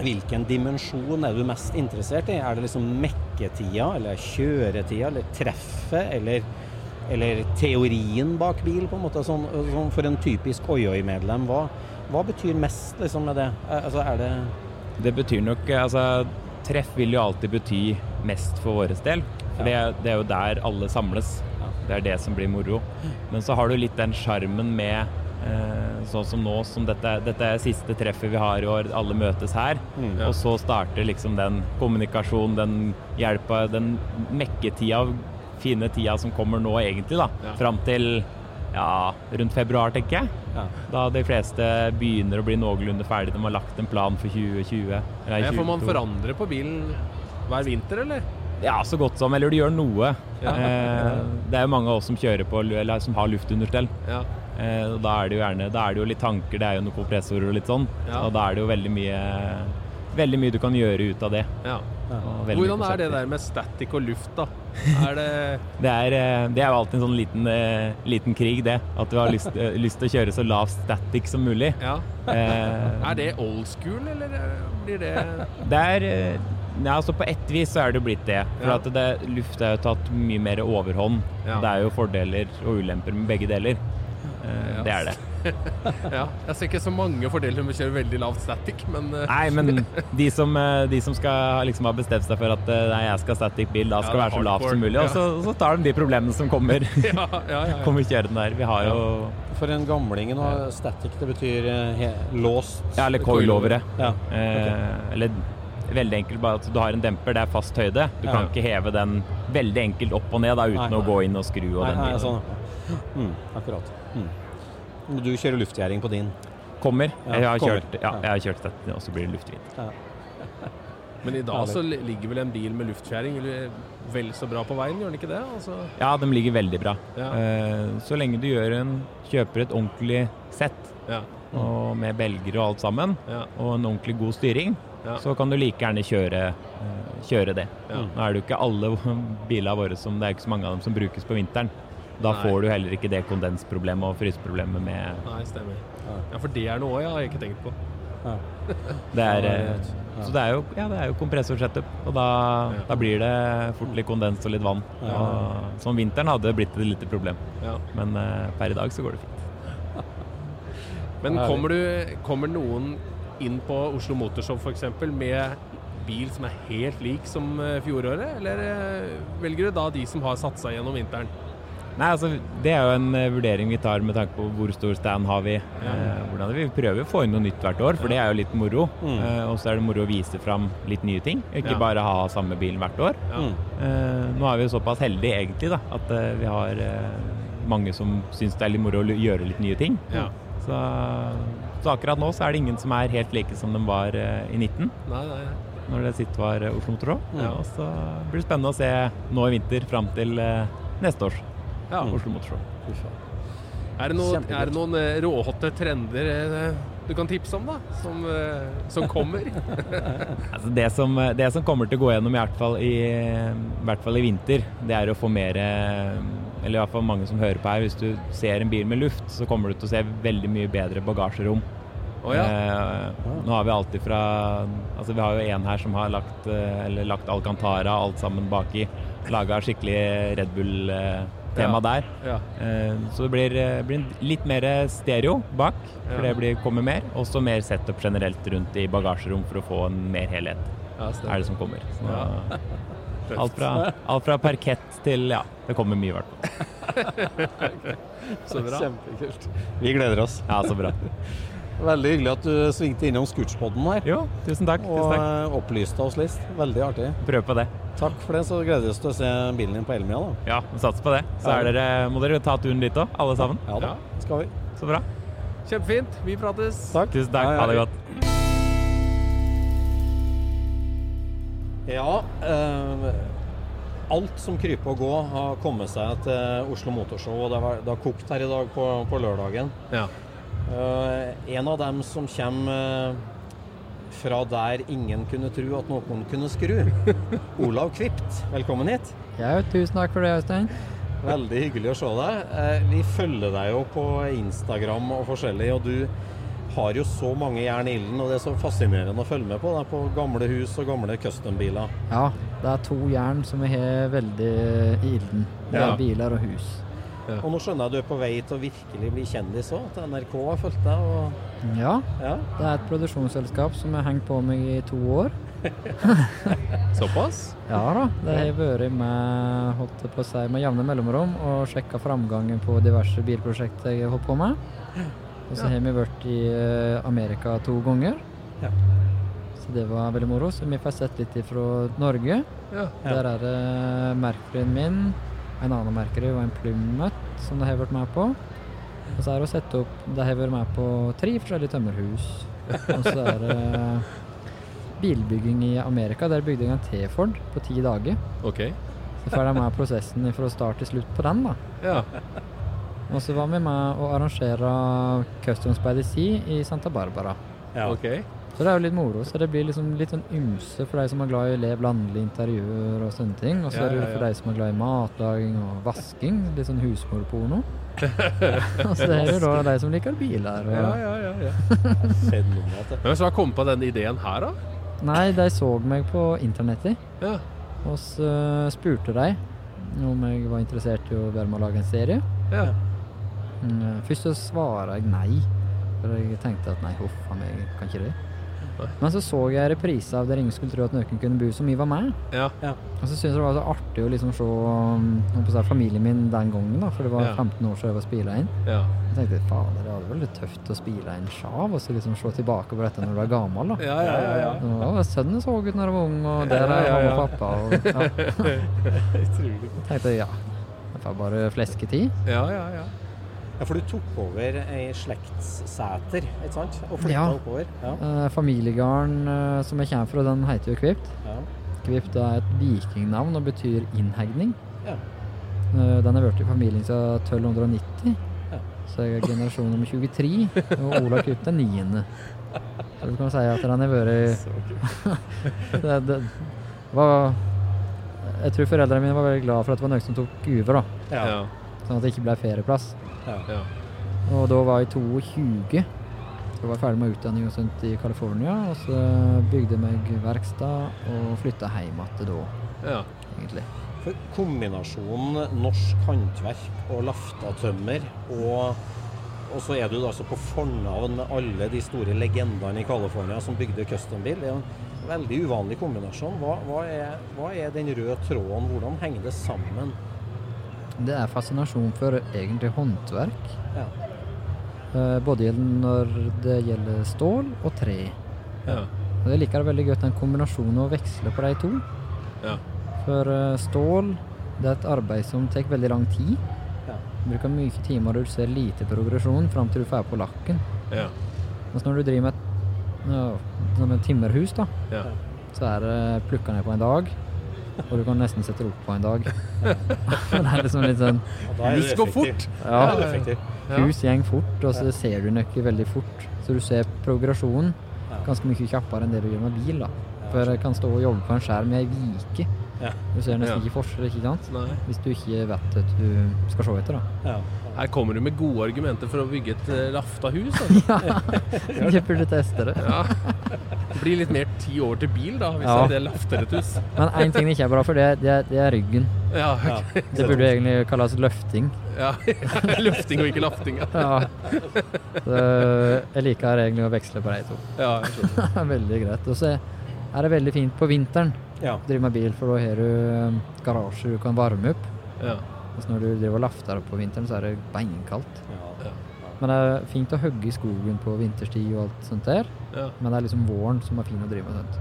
Hvilken dimensjon er du mest interessert i? Er det liksom mekketida, eller kjøretida, eller treffet, eller, eller teorien bak bil, på en måte? Sånn, sånn for en typisk oi-oi-medlem, hva, hva, betyr mest liksom, med det? Altså, er det Det betyr nok altså, Treff vil jo alltid bety mest for vår del. For det, det, er jo der alle samles. Det er det som blir moro. Men så har du litt den sjarmen med Eh, sånn som nå, som dette, dette, er siste treffet vi har i år, alle møtes her. Mm, ja. Og så starter liksom den kommunikasjonen, den hjelpa, den mekketida, fine tida som kommer nå egentlig, da. Ja. Fram til ja, rundt februar, tenker jeg. Ja. Da de fleste begynner å bli noenlunde ferdige. De har lagt en plan for 2020. Eller ja, får man forandre på bilen hver vinter, eller? Ja, så godt som. Eller du gjør noe. Ja. Eh, det er jo mange av oss som kjører på, eller som har luftunderstell. Ja. Eh, da er det jo gjerne Da er det jo litt tanker, det er jo noen kompressorer og litt sånn. Ja. Og da er det jo veldig mye Veldig mye du kan gjøre ut av det. Ja. Hvordan er det der med static og luft, da? Er det det, er, eh, det er jo alltid en sånn liten, liten krig, det. At du har lyst, lyst, til å kjøre så lav static som mulig. Ja. Uh, er det old school, eller blir det Det er ja, altså På ett vis så er det jo blitt det. For ja. at det, luft er jo tatt mye mer overhånd. Ja. Det er jo fordeler og ulemper med begge deler. Eh, ja. Det er det. ja, jeg ser ikke så mange fordeler med å kjøre veldig lavt static, men uh, Nei, men de som, eh, de som skal liksom ha bestemt seg for at nei, jeg skal static bil, da skal ja, være så lavt som mulig, ja. og så, så, tar de de problemene som kommer. ja, ja, ja, kommer kjørende der. Vi har jo For en gamling nå, static det betyr he, låst Ja, eller coilovere. Ja. Okay. Eh, eller veldig enkelt bare at du har en demper, det er fast høyde. Du kan ikke heve den veldig enkelt opp og ned da, uten nei, nei. å gå inn og skru. Og nei, den nei, sånn. mm, akkurat. Mm. Du kjører luftgjæring på din? Kommer. Ja, jeg, har kommer. Kjørt, ja, jeg har kjørt dette, og så blir det. Ja. Men i dag så ligger vel en bil med luftfjæring vel så bra på veien, gjør den ikke det? Altså... Ja, de ligger veldig bra. Ja. Uh, så lenge du en, kjøper et ordentlig sett, ja. og med belger og alt sammen, ja. og en ordentlig god styring, så kan du like gjerne kjøre, uh, kjøre det. Nå er det jo ikke alle bilene våre som Det er ikke så mange av dem som brukes på vinteren. Da Nei. får du heller ikke det kondensproblemet og fryseproblemet med Nei, stemmer. Ja, for det er noe jeg har ikke tenkt på. Ja. det er, eh, så det er jo, ja, det er jo kompressorsetup, og da, ja. da, blir det fort litt kondens og litt vann. Og, som vinteren hadde det blitt et lite problem, men uh, per i dag så går det fint. men kommer, du, kommer noen inn på Oslo Motorshow f.eks. med bil som er helt lik som eh, fjoråret, eller velger du da de som har satt seg gjennom vinteren? Nei, altså Det er jo en uh, vurdering vi tar med tanke på hvor stor stand har vi. Ja. hvordan Vi prøver å få inn noe nytt hvert år, for det er jo litt moro. Mm. Og så er det moro å vise fram litt nye ting, ikke ja. bare ha samme bilen hvert år. Ja. nå er vi jo såpass heldige egentlig da, at vi har mange som syns det er litt moro å gjøre litt nye ting. Ja. Så, så akkurat nå så er det ingen som er helt like som de var eh, i 19, Nei, nei, nei. når det sitt var eh, Oslo Motor Show. Ja. Og så blir det spennende å se nå i vinter fram til eh, neste års Ja. Oslo Motor Show. Er det, noen, er det noen råhotte trender du kan tipse om, da? Som, som kommer? Altså det, som, det som kommer til å gå gjennom, i hvert fall i, i hvert fall i vinter, det er å få mer Eller i hvert fall mange som hører på her. Hvis du ser en bil med luft, så kommer du til å se veldig mye bedre bagasjerom. Oh, ja. Eh, nå har vi alltid fra Altså Vi har jo en her som har lagt, eh, eller lagt Alcantara alt sammen baki. Laga skikkelig Red Bull-tema Ja. der. Ja. Eh, så det blir, eh, blir litt mer stereo bak, for det blir, kommer mer. Og så mer setup generelt rundt i bagasjerom for å få en mer helhet. Ja, er det som kommer. Så, Ja. Alt, fra, alt fra parkett til Ja, det kommer mye, i hvert fall. Så bra. Kjempekult. Vi gleder oss. Ja, så bra. Veldig hyggelig at du svingte innom Scootspodden her. Jo, tusen takk. Og Tusen takk. eh, opplyste oss litt. Veldig artig. Prøv på det. Takk for det, så gleder vi oss til å se bilen din på Elmia. da. Ja, vi satser på det. Så er dere, må dere ta turen dit òg, alle sammen. Ja da, skal vi. Så bra. Kjempefint. Vi prates. Takk. Tusen takk. Ja, ja. Ha det godt. Ja, eh, alt som kryper og går har kommet seg til Oslo Motorshow, og det har, det har kokt her i dag på, på lørdagen. Ja. Eh, en av dem som kommer eh, fra der ingen kunne tro at noen kunne skru. Olav Kvipt, velkommen hit. Ja, tusen takk for det, Øystein. Veldig hyggelig å se deg. Eh, Vi følger deg jo på Instagram og forskjellig, og du har jo så mange jern i ilden, og det er så fascinerende å følge med på Det er på gamle hus og gamle custom-biler. Ja, det er to jern som vi har veldig i ilden. Det er Ja. biler og hus. Og nå skjønner jeg at du er på vei til å virkelig bli kjendis òg, at NRK har fulgt deg. Og Ja, ja. det er et produksjonsselskap som har hengt på meg i to år. Såpass? Ja da, det har vært med, holdt jeg på å si, med jevne mellomrom og sjekka framgangen på diverse bilprosjekter jeg har holdt på med. Og så har vi vært i eh, Amerika to ganger. Ja. Så det var veldig moro. Så vi får sett litt fra Norge. Ja. Der er det merkeren min, en annen merker og en Plymouth som de har vært med på. Og så er det å sette opp De har vært med på tre forskjellige tømmerhus. Og så er det bilbygging i Amerika. Der bygde jeg en T-Ford på ti dager. Ok. Så får de med prosessen fra start til slutt på den, da. Ja. Og så var vi med å arrangere Customs by the Sea i Santa Barbara. Ja. Ok. Så det er jo litt moro. Så det blir liksom litt sånn ymse for de som er glad i lev landlig interiør og sånne ting. Og så Ja, er det jo for ja. de som er glad i matlaging og vasking. Litt sånn husmorporno. og så er det jo da de som liker biler. Og... Ja, ja, ja, ja. Fenomenalt. Hvem som har kommet på denne ideen her, da? Nei, de så meg på internettet, Ja. og så spurte de om jeg var interessert i å være med å lage en serie. Ja. Mm, Først så jeg nei, for jeg tenkte at nei, huff a meg, kan ikke det. Men så så jeg reprise av Der ingen skulle tro at noen kunne bo som vi var med. Ja. Og så syntes jeg det var så artig å liksom se um, familien min den gangen, da, for det var Ja. 15 år siden jeg var spila inn. Ja. Jeg tenkte fader, det hadde vært litt tøft å spile inn sjav, og så liksom se tilbake på dette når du er gammel, da. Ja, ja, ja, ja. Og, sønnen så ut når jeg var ung, og der Ja, er ja, mamma og pappa. Og, ja. jeg tenkte ja, det får bare flesketid. Ja, ja, ja. Ja, for du tok over ei slektssæter, ikke sant? Og flytta Ja. oppover. Ja. Eh, familiegarden eh, som jeg kommer fra, den heter jo Kvipt. Ja. Kvipt er et vikingnavn og betyr innhegning. Ja. Eh, Den har blitt i familien siden 1290. Ja. Så jeg er generasjon nummer 23, og Ola Kvipt er niende. Så du kan si at den har vært det, det var Jeg tror foreldrene mine var veldig glad for at det var noen som tok over, da. Ja. Ja. Sånn at det ikke ble ferieplass. Ja. Ja. Og da var jeg 22. Så var jeg ferdig med utdanning og sånt i California. Og så bygde jeg meg verkstad og flytta hjem igjen da, Ja. egentlig. For kombinasjonen norsk håndverk og laftatømmer, og, og så er du altså på fornavn med alle de store legendene i California som bygde custombil. Det er en veldig uvanlig kombinasjon. Hva, hva, er, hva er den røde tråden? Hvordan henger det sammen? Det er fascinasjon for egentlig håndverk. Ja. Eh, Både når det gjelder stål og tre. Ja. Og jeg liker veldig godt den kombinasjonen å veksle på de to. Ja. For eh, stål det er et arbeid som tar veldig lang tid. Ja. bruker mye timer og du ser lite progresjon fram til du får på lakken. Ja. Mens når du driver med et ja, et timmerhus, da, Ja. så er det plukka ned på en dag. Og du kan nesten sette det opp på en dag. det er liksom litt sånn Hus går fort. Ja. Hus gjeng fort, og så ser du nøkker veldig fort. Så du ser progresjonen ganske mye kjappere enn det du gjør med bil. da. For jeg kan stå og jobbe på en skjerm i ei vike. Ja. Du ser nesten ikke forskjell, ikke sant? Nei. Hvis du ikke vet at du skal se etter, da. Ja. Her kommer du med gode argumenter for å bygge et eh, lafta hus. ja, Jeg burde teste det. Ja. Det blir litt mer ti år til bil, da, hvis Ja. det lafter et hus. Men én ting det ikke er bra for, det, er- det, er- det er ryggen. Ja, ok. Det burde egentlig kalles løfting. ja. Løfting og ikke lafting. Ja. Så jeg liker egentlig å veksle på de to. Ja, er veldig greit. Og så er det veldig fint på vinteren Ja. drive med bil, for da har du garasjer garasje du kan varme opp. Ja. Mens når du driver og lafter opp på vinteren, så er det beinkaldt. Ja. Men det er fint å hogge i skogen på vinterstid og alt sånt der. Ja. Men det er liksom våren som er fin å drive med sånt.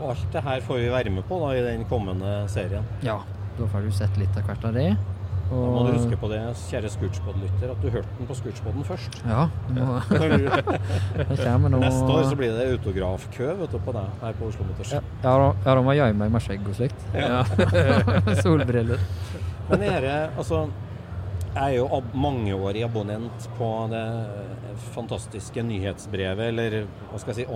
Og alt det her får vi være med på da i den kommende serien. Ja, da får du sett litt av hvert av det. Da må du huske på det, kjære Scootspod-lytter, at du hørte den på Scootspoden først. Ja, det må nå Neste år så blir det autografkø vet du, på deg her på Oslo Motors. Ja, ja, da- må jeg gjemme meg med skjegg og slikt. Ja. Solbriller. Men dere, altså Jeg er jo mangeårig abonnent på det eh, fantastiske nyhetsbrevet, eller hva skal jeg si,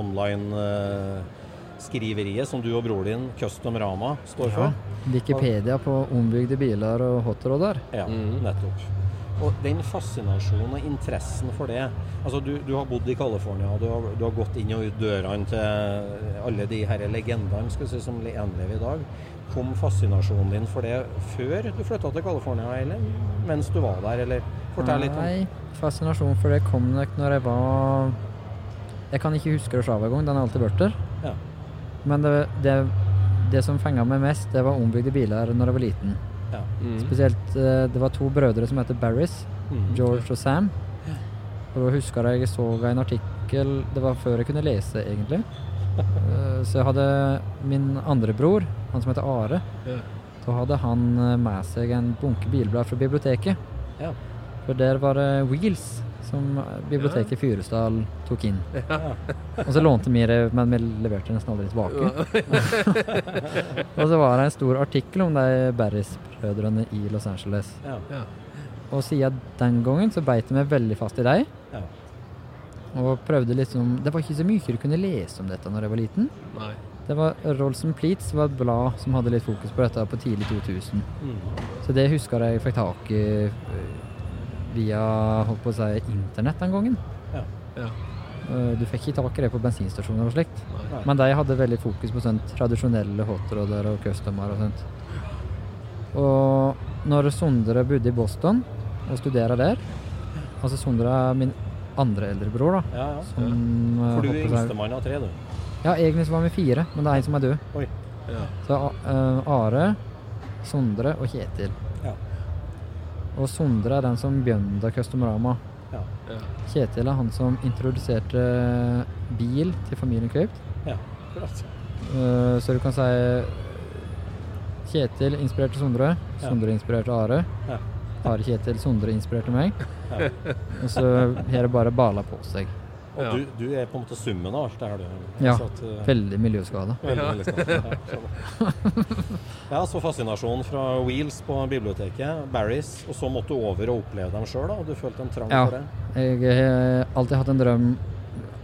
online-skriveriet som du og broren din, Custom Rama, står for. Wikipedia på ombygde biler og hotroder. Ja, nettopp. Og den fascinasjonen og interessen for det Altså, du, du har bodd i California, og du har, du har gått inn og ut dørene til alle de her legendene skal si, som gjenlever i dag. Kom fascinasjonen din for det før du flytta til California, eller mens du var der, eller fortell litt om Nei, fascinasjonen for det kom nok når jeg var Jeg kan ikke huske det sjøl engang, den har alltid vært der. Men det, det, det som fenga meg mest, det var ombygde biler når jeg var liten. Ja. Mm. Spesielt eh, Det var to brødre som heter Barris. mm. George og Sam. Og da husker jeg jeg så en artikkel Det var før jeg kunne lese, egentlig. Eh, Så jeg hadde min andre bror, han som heter Are. Ja. Så hadde han eh, med seg en bunke bilblad fra biblioteket. Ja. For der var det Wheels, som eh, biblioteket i Fyresdal tok inn. Ja. Og så lånte vi det, men vi leverte nesten aldri tilbake. og så var det en stor artikkel om de Barris-brødrene i Los Angeles. Ja. Ja. Og siden den gangen så beit vi veldig fast i dem. Ja. Og prøvde liksom Det var ikke så mye du kunne lese om dette når jeg var liten. Nei. Det var Rolson and Pleats var et blad som hadde litt fokus på dette på tidlig 2000. Mm. Så det husker jeg fikk tak i øh, via holdt på å si, internett den gangen. Ja. Ja. Øh, Du fikk ikke tak i det på bensinstasjoner og slikt. Nei. Men de hadde veldig fokus på sånt tradisjonelle hotroder og customer og sånt. Og når Sondre bodde i Boston og studerte der Altså Sondre er min andre eldrebror, da. Ja, ja. Som, øh, For du er yngstemann av tre, du. Ja, egentlig så var vi fire, men det er en som er død. Oi. Ja. Så uh, Are, Sondre og Kjetil. Og Sondre er den som begynte Customrama. Ja. Ja. Kjetil er han som introduserte bil til familien Kaupt. Ja, akkurat. Eh, så du kan si Kjetil inspirerte Sondre. Sondre inspirerte Are. Ja. Are Kjetil, Sondre inspirerte meg. Ja. Og så har det bare bala på seg. Og Ja. du, du er på en måte summen av alt det her, du. Ja, at, uh, Veldig miljøskade. Veldig, Ja. veldig. Ja, ja, så fascinasjonen fra Wheels på biblioteket, Barry's, og så måtte du over og oppleve dem sjøl, og du følte en trang Ja. for det? Jeg har alltid hatt en drøm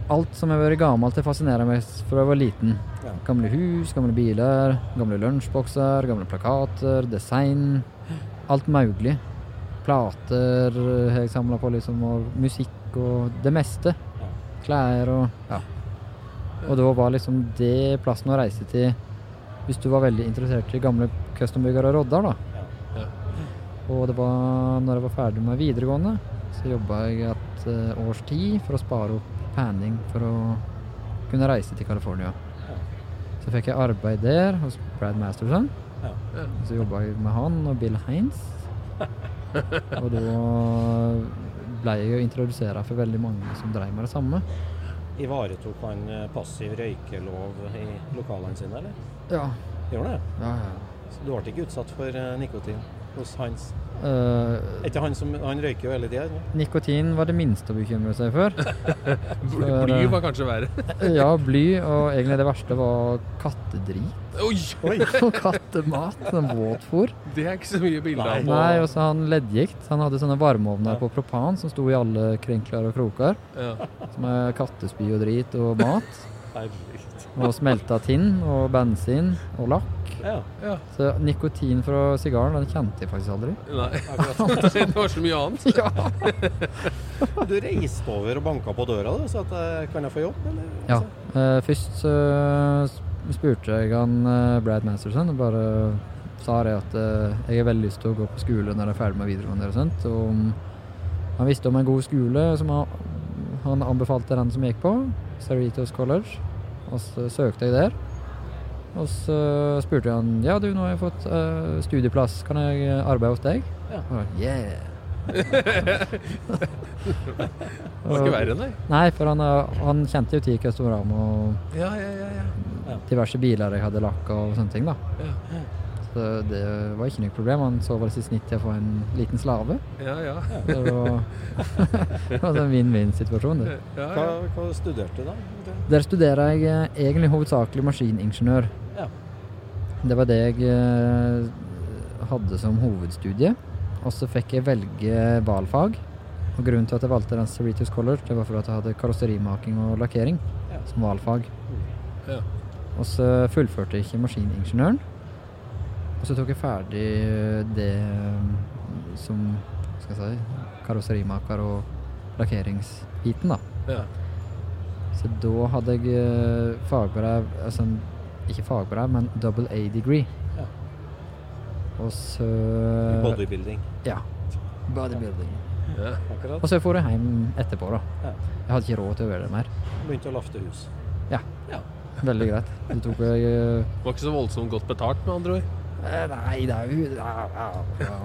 Alt som har vært gammelt, det fascinerer meg fra jeg var liten. Ja. Gamle hus, gamle biler, gamle lunsjbokser, gamle plakater, design. Alt mulig. Plater har jeg samla på, liksom, og musikk og det meste. Klær og ja. Og da var liksom det plassen å reise til hvis du var veldig interessert i gamle custombyggere og rodder, da. Ja. Ja. Og det var når jeg var ferdig med videregående, så jobba jeg et eh, års tid for å spare opp penning for å kunne reise til California. Så fikk jeg arbeid der hos Brad Masterson. Så jobba jeg med han og Bill Heinz. og da ble jeg jo introdusert for veldig mange som drev med det samme. Ivaretok han eh, passiv røykelov i lokalene sine, eller? Ja. Gjorde han det? ja, ja. Du ble ikke utsatt for eh, nikotin? hos Hans? Uh, ikke han som Han røyker jo hele tida. nikotin var det minste å bekymre seg for. For, Bly eh, var kanskje verre. Ja, bly, og egentlig det verste var kattedrit. Oi! og kattemat, sånn våtfôr. Det er ikke så mye bilder av. Nei, og så han leddgikt. Han hadde sånne varmeovner på propan som sto i alle krinkler og kroker. Ja. Som er kattespy og drit og mat. Herregud. Og smelta tinn og bensin og lakk. Ja. Ja. Så nikotin fra sigaren, den kjente jeg faktisk aldri. Nei, det var så mye annet. Ja. Du reiste over og banka på døra, du, så at eh, kan jeg få jobb, eller? Ja. eh, først så spurte jeg han eh, Brad Masterson og bare sa det at jeg har veldig lyst til å gå på skole når jeg er ferdig med videregående. og sånt, og han visste om en god skole som han, han anbefalte den som gikk på, Cerritos College. Og så søkte jeg der. Og så spurte han ja du, nå har jeg fått uh, studieplass, kan jeg arbeide hos deg? Ja. Og, yeah. Det var ikke verre, nei. Nei, for han, han kjente jo til Customram og Ja, ja, ja. ja. diverse biler jeg hadde lakka og sånne ting. da. Ja. Det var ikke noe problem. Han så vel sitt snitt til å få en liten slave. Ja, ja. Det var, det var en vinn-vinn-situasjon. Ja, ja, Hva, hva studerte du da? Der studerer jeg eh, egentlig hovedsakelig maskiningeniør. Ja. Det var det jeg eh, hadde som hovedstudie. Og så fikk jeg velge valfag. Og Grunnen til at jeg valgte den Cerritos Color, det var for at jeg hadde karosserimaking og lakkering Ja. som valfag. Ja. Og så fullførte jeg ikke maskiningeniøren. Og så tok jeg ferdig det eh, som skal jeg si, karosserimaker og lakkeringsbiten, da. ja. Så da hadde jeg eh, fagbrev altså ikke fagbrev, men double A-degree. Ja. Og så Bodybuilding. Ja. Bodybuilding. ja. Akkurat. Og så for jeg hjem etterpå, da. Ja. Jeg hadde ikke råd til å gjøre det mer. Begynte å lafte hus. Ja. Veldig greit. Det tok jeg eh, Var ikke så voldsomt godt betalt, med andre ord. Eh, Nei, det er jo ja, ja, ja,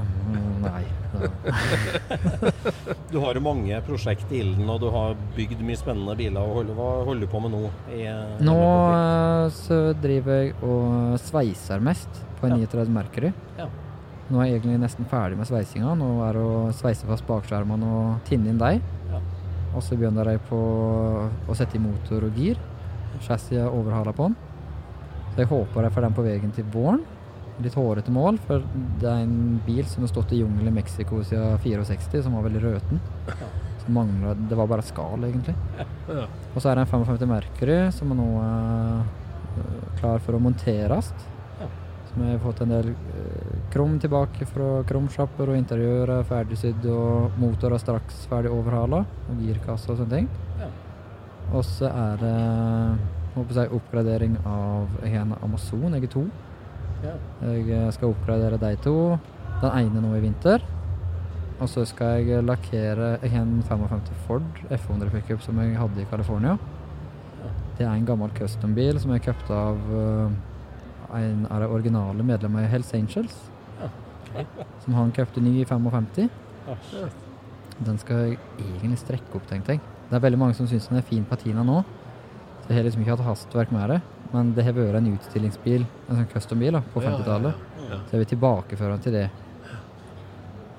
Nei. Du har jo mange prosjekt i ilden, og du har bygd mye spennende biler. Hva holder du på med nå? I, eh, Nå eh, så driver jeg og sveiser mest på en Ja. 39 Mercury. Ja. Nå er jeg egentlig nesten ferdig med sveisinga. Nå er det å sveise fast bakskjermene og tinne inn dem. Ja. Og så begynner jeg på å sette i motor og gir. Chassis overhaler på den. Så jeg håper jeg får den på veien til våren. Litt hårete mål, for det er en bil som har stått i jungelen i Mexico siden 64, som var veldig røten. Som manglet, Det var bare skall, egentlig. Ja. Og så er det en 55 Mercury som nå er klar for å monteres. Som har fått en del eh, krom tilbake fra krumsjapper, og interiør er ferdigsydd, og motor er straks ferdig overhala, og girkasse og sånne ting. Ja. Og så er det håper jeg, oppgradering av en Amazon, jeg er to. Ja. Jeg eh, skal oppgradere de to. Den ene nå i vinter. Og så skal jeg lakkere en 55 Ford F100 pickup som jeg hadde i California. Det er en gammel custom-bil som jeg kjøpte av eh, en av de originale medlemmene i Hells Angels. Som han kjøpte ny i 55. Ah. Den skal jeg egentlig strekke opp, tenkte jeg. Det er veldig mange som syns den er fin patina nå. Så jeg har liksom ikke hatt hastverk med det. Men det har vært en utstillingsbil, en sånn custom-bil på Ja, ja, 50-tallet. ja. Så jeg vil tilbakeføre den til det.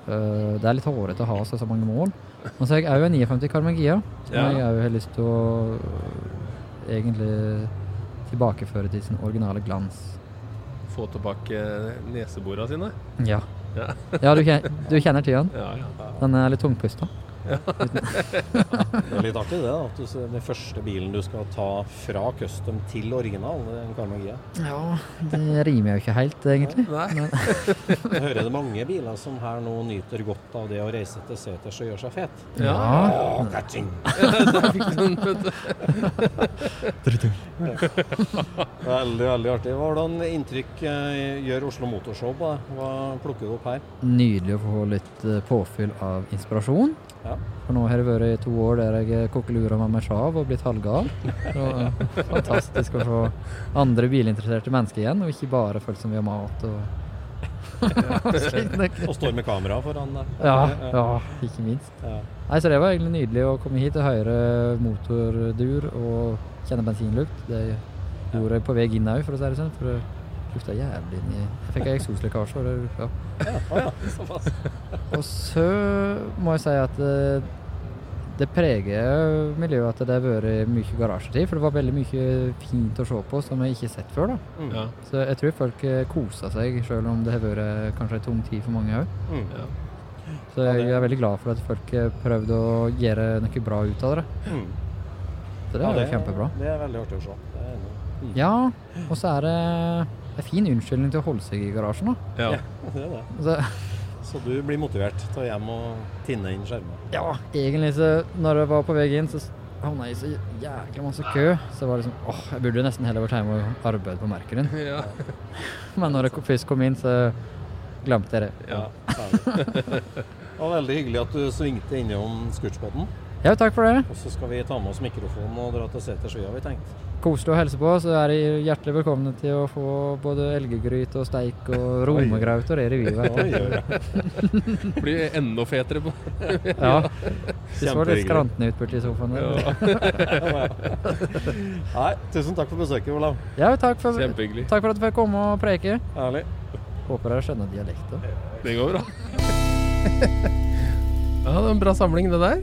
Uh, det er litt hårete å ha så, så mange mål. Men så har jeg òg en 59 Carmagia, som Ja. jeg òg har lyst til å øh, egentlig tilbakeføre til sin originale glans. Få tilbake neseborene sine. Ja. Ja. Ja, du, kjenner, du kjenner til den? Ja, ja. Den er litt tungpusta. Det er litt artig det, da. At du, den første bilen du skal ta fra custom til original, det er en Carmagia. Ja, det rimer jo ikke helt, egentlig. Nei. Men, Jeg hører det mange biler som her nå nyter godt av det å reise til seters og gjøre seg fet. Ja. Oh, catching! Veldig, veldig artig. Hvordan inntrykk eh, gjør Oslo Motorshow på deg? Hva plukker du opp her? nydelig å få litt eh, påfyll av inspirasjon. Ja. For nå har det vært i to år der jeg kokelura med meg sjav og blitt halvgal. Og, eh, fantastisk å få andre bilinteresserte mennesker igjen, og ikke bare folk som vil ha mat og Og står med kamera foran deg. Ja, ja, ikke minst. Ja. Nei, så det var egentlig nydelig å komme hit og høre motordur og kjenne bensinlukt. Det gjorde jeg på vei inn òg, for å si det sånn. For lukta jævlig inn i Jeg fikk eksoslekkasje, det ja. Ja, ja, såpass. Og så må jeg si at eh, det preger miljøet at det har vært mye garasjetid, for det var veldig mye fint å se på som jeg ikke har sett før. da. Mm. Ja. Så jeg tror folk eh, koser seg, selv om det har vært kanskje en tung tid for mange òg. Mm. Ja. Så jeg er veldig glad for at folk prøvde å gjøre noe bra ut av det. Mm. Så det Ja, er jo kjempebra. Det er veldig artig å se. Det er. Mm. Ja, og så er det en fin unnskyldning til å holde seg i garasjen. da. Ja. Ja, det er det. Så, Så du blir motivert til å hjem og tinne inn skjermer? ja, egentlig så når jeg var på vei inn, så havna jeg i så jækla masse kø. Så var det liksom åh, jeg burde nesten heller vært hjemme og arbeidet på Merkeren. Ja. Men når jeg først kom inn, så glemte jeg det. Ja. Det var veldig hyggelig at du svingte innom Scootspoden. Ja, takk for det. Og så skal vi ta med oss mikrofonen og dra til Setersvia, har vi tenkt. Koselig å helse på, så er de hjertelig velkomne til å få både elggryte og steik og romegraut og det de Ja. Blir enda fetere på Ja. Det så litt skrantende ut borti sofaen. Nei, tusen takk for besøket, Olav. Ja, takk for, Kjempehyggelig. takk for at du fikk komme og preke. Ærlig. Håper dere skjønner dialekten. Det går bra. Ja, det var en bra samling, det der.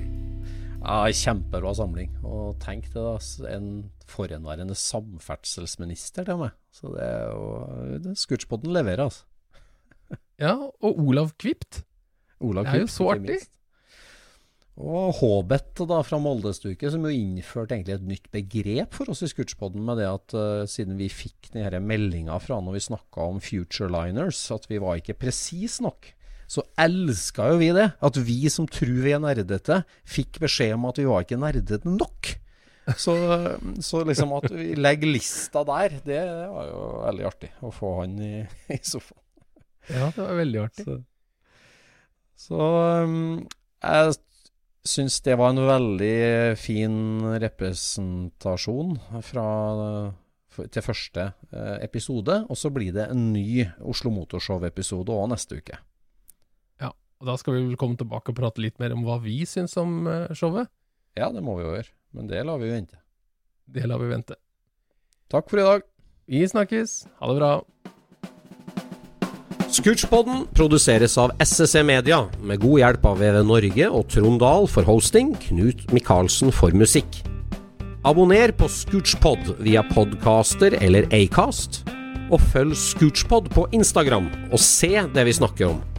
Ja, Kjempebra samling. Og tenk det, da. En forhenværende samferdselsminister til meg. Så det er jo Scootspoden leverer, altså. Ja, og Olav Kvipt. Olav Kvipt Det er jo så artig. Og Håbet da fra Moldestuket, som jo innførte egentlig et nytt begrep for oss i Scootspoden, med det at uh, siden vi fikk denne meldinga fra når vi snakka om Future Liners, at vi var ikke presis nok, så elska jo vi det. At vi som tror vi er nerdete, fikk beskjed om at vi var ikke nerdete nok. Så, så liksom at vi legger lista der, det var jo veldig artig å få han i, i sofaen. Ja, det var veldig artig. Så, så um, jeg syns det var en veldig fin representasjon fra, til første eh, episode. Og så blir det en ny Oslo Motorshow-episode òg neste uke. Og da skal vi vel komme tilbake og prate litt mer om hva vi syns om eh, showet. Ja, det må vi jo gjøre. Men det lar vi jo vente. Det lar vi vente. Takk for i dag. Vi snakkes. Ha det bra. Scootchpoden produseres av SSC Media, med god hjelp av VV Norge og Trond Dahl for hosting, Knut Micaelsen for musikk. Abonner på Scootchpod via podcaster eller Acast, og følg Scootchpod på Instagram og se det vi snakker om.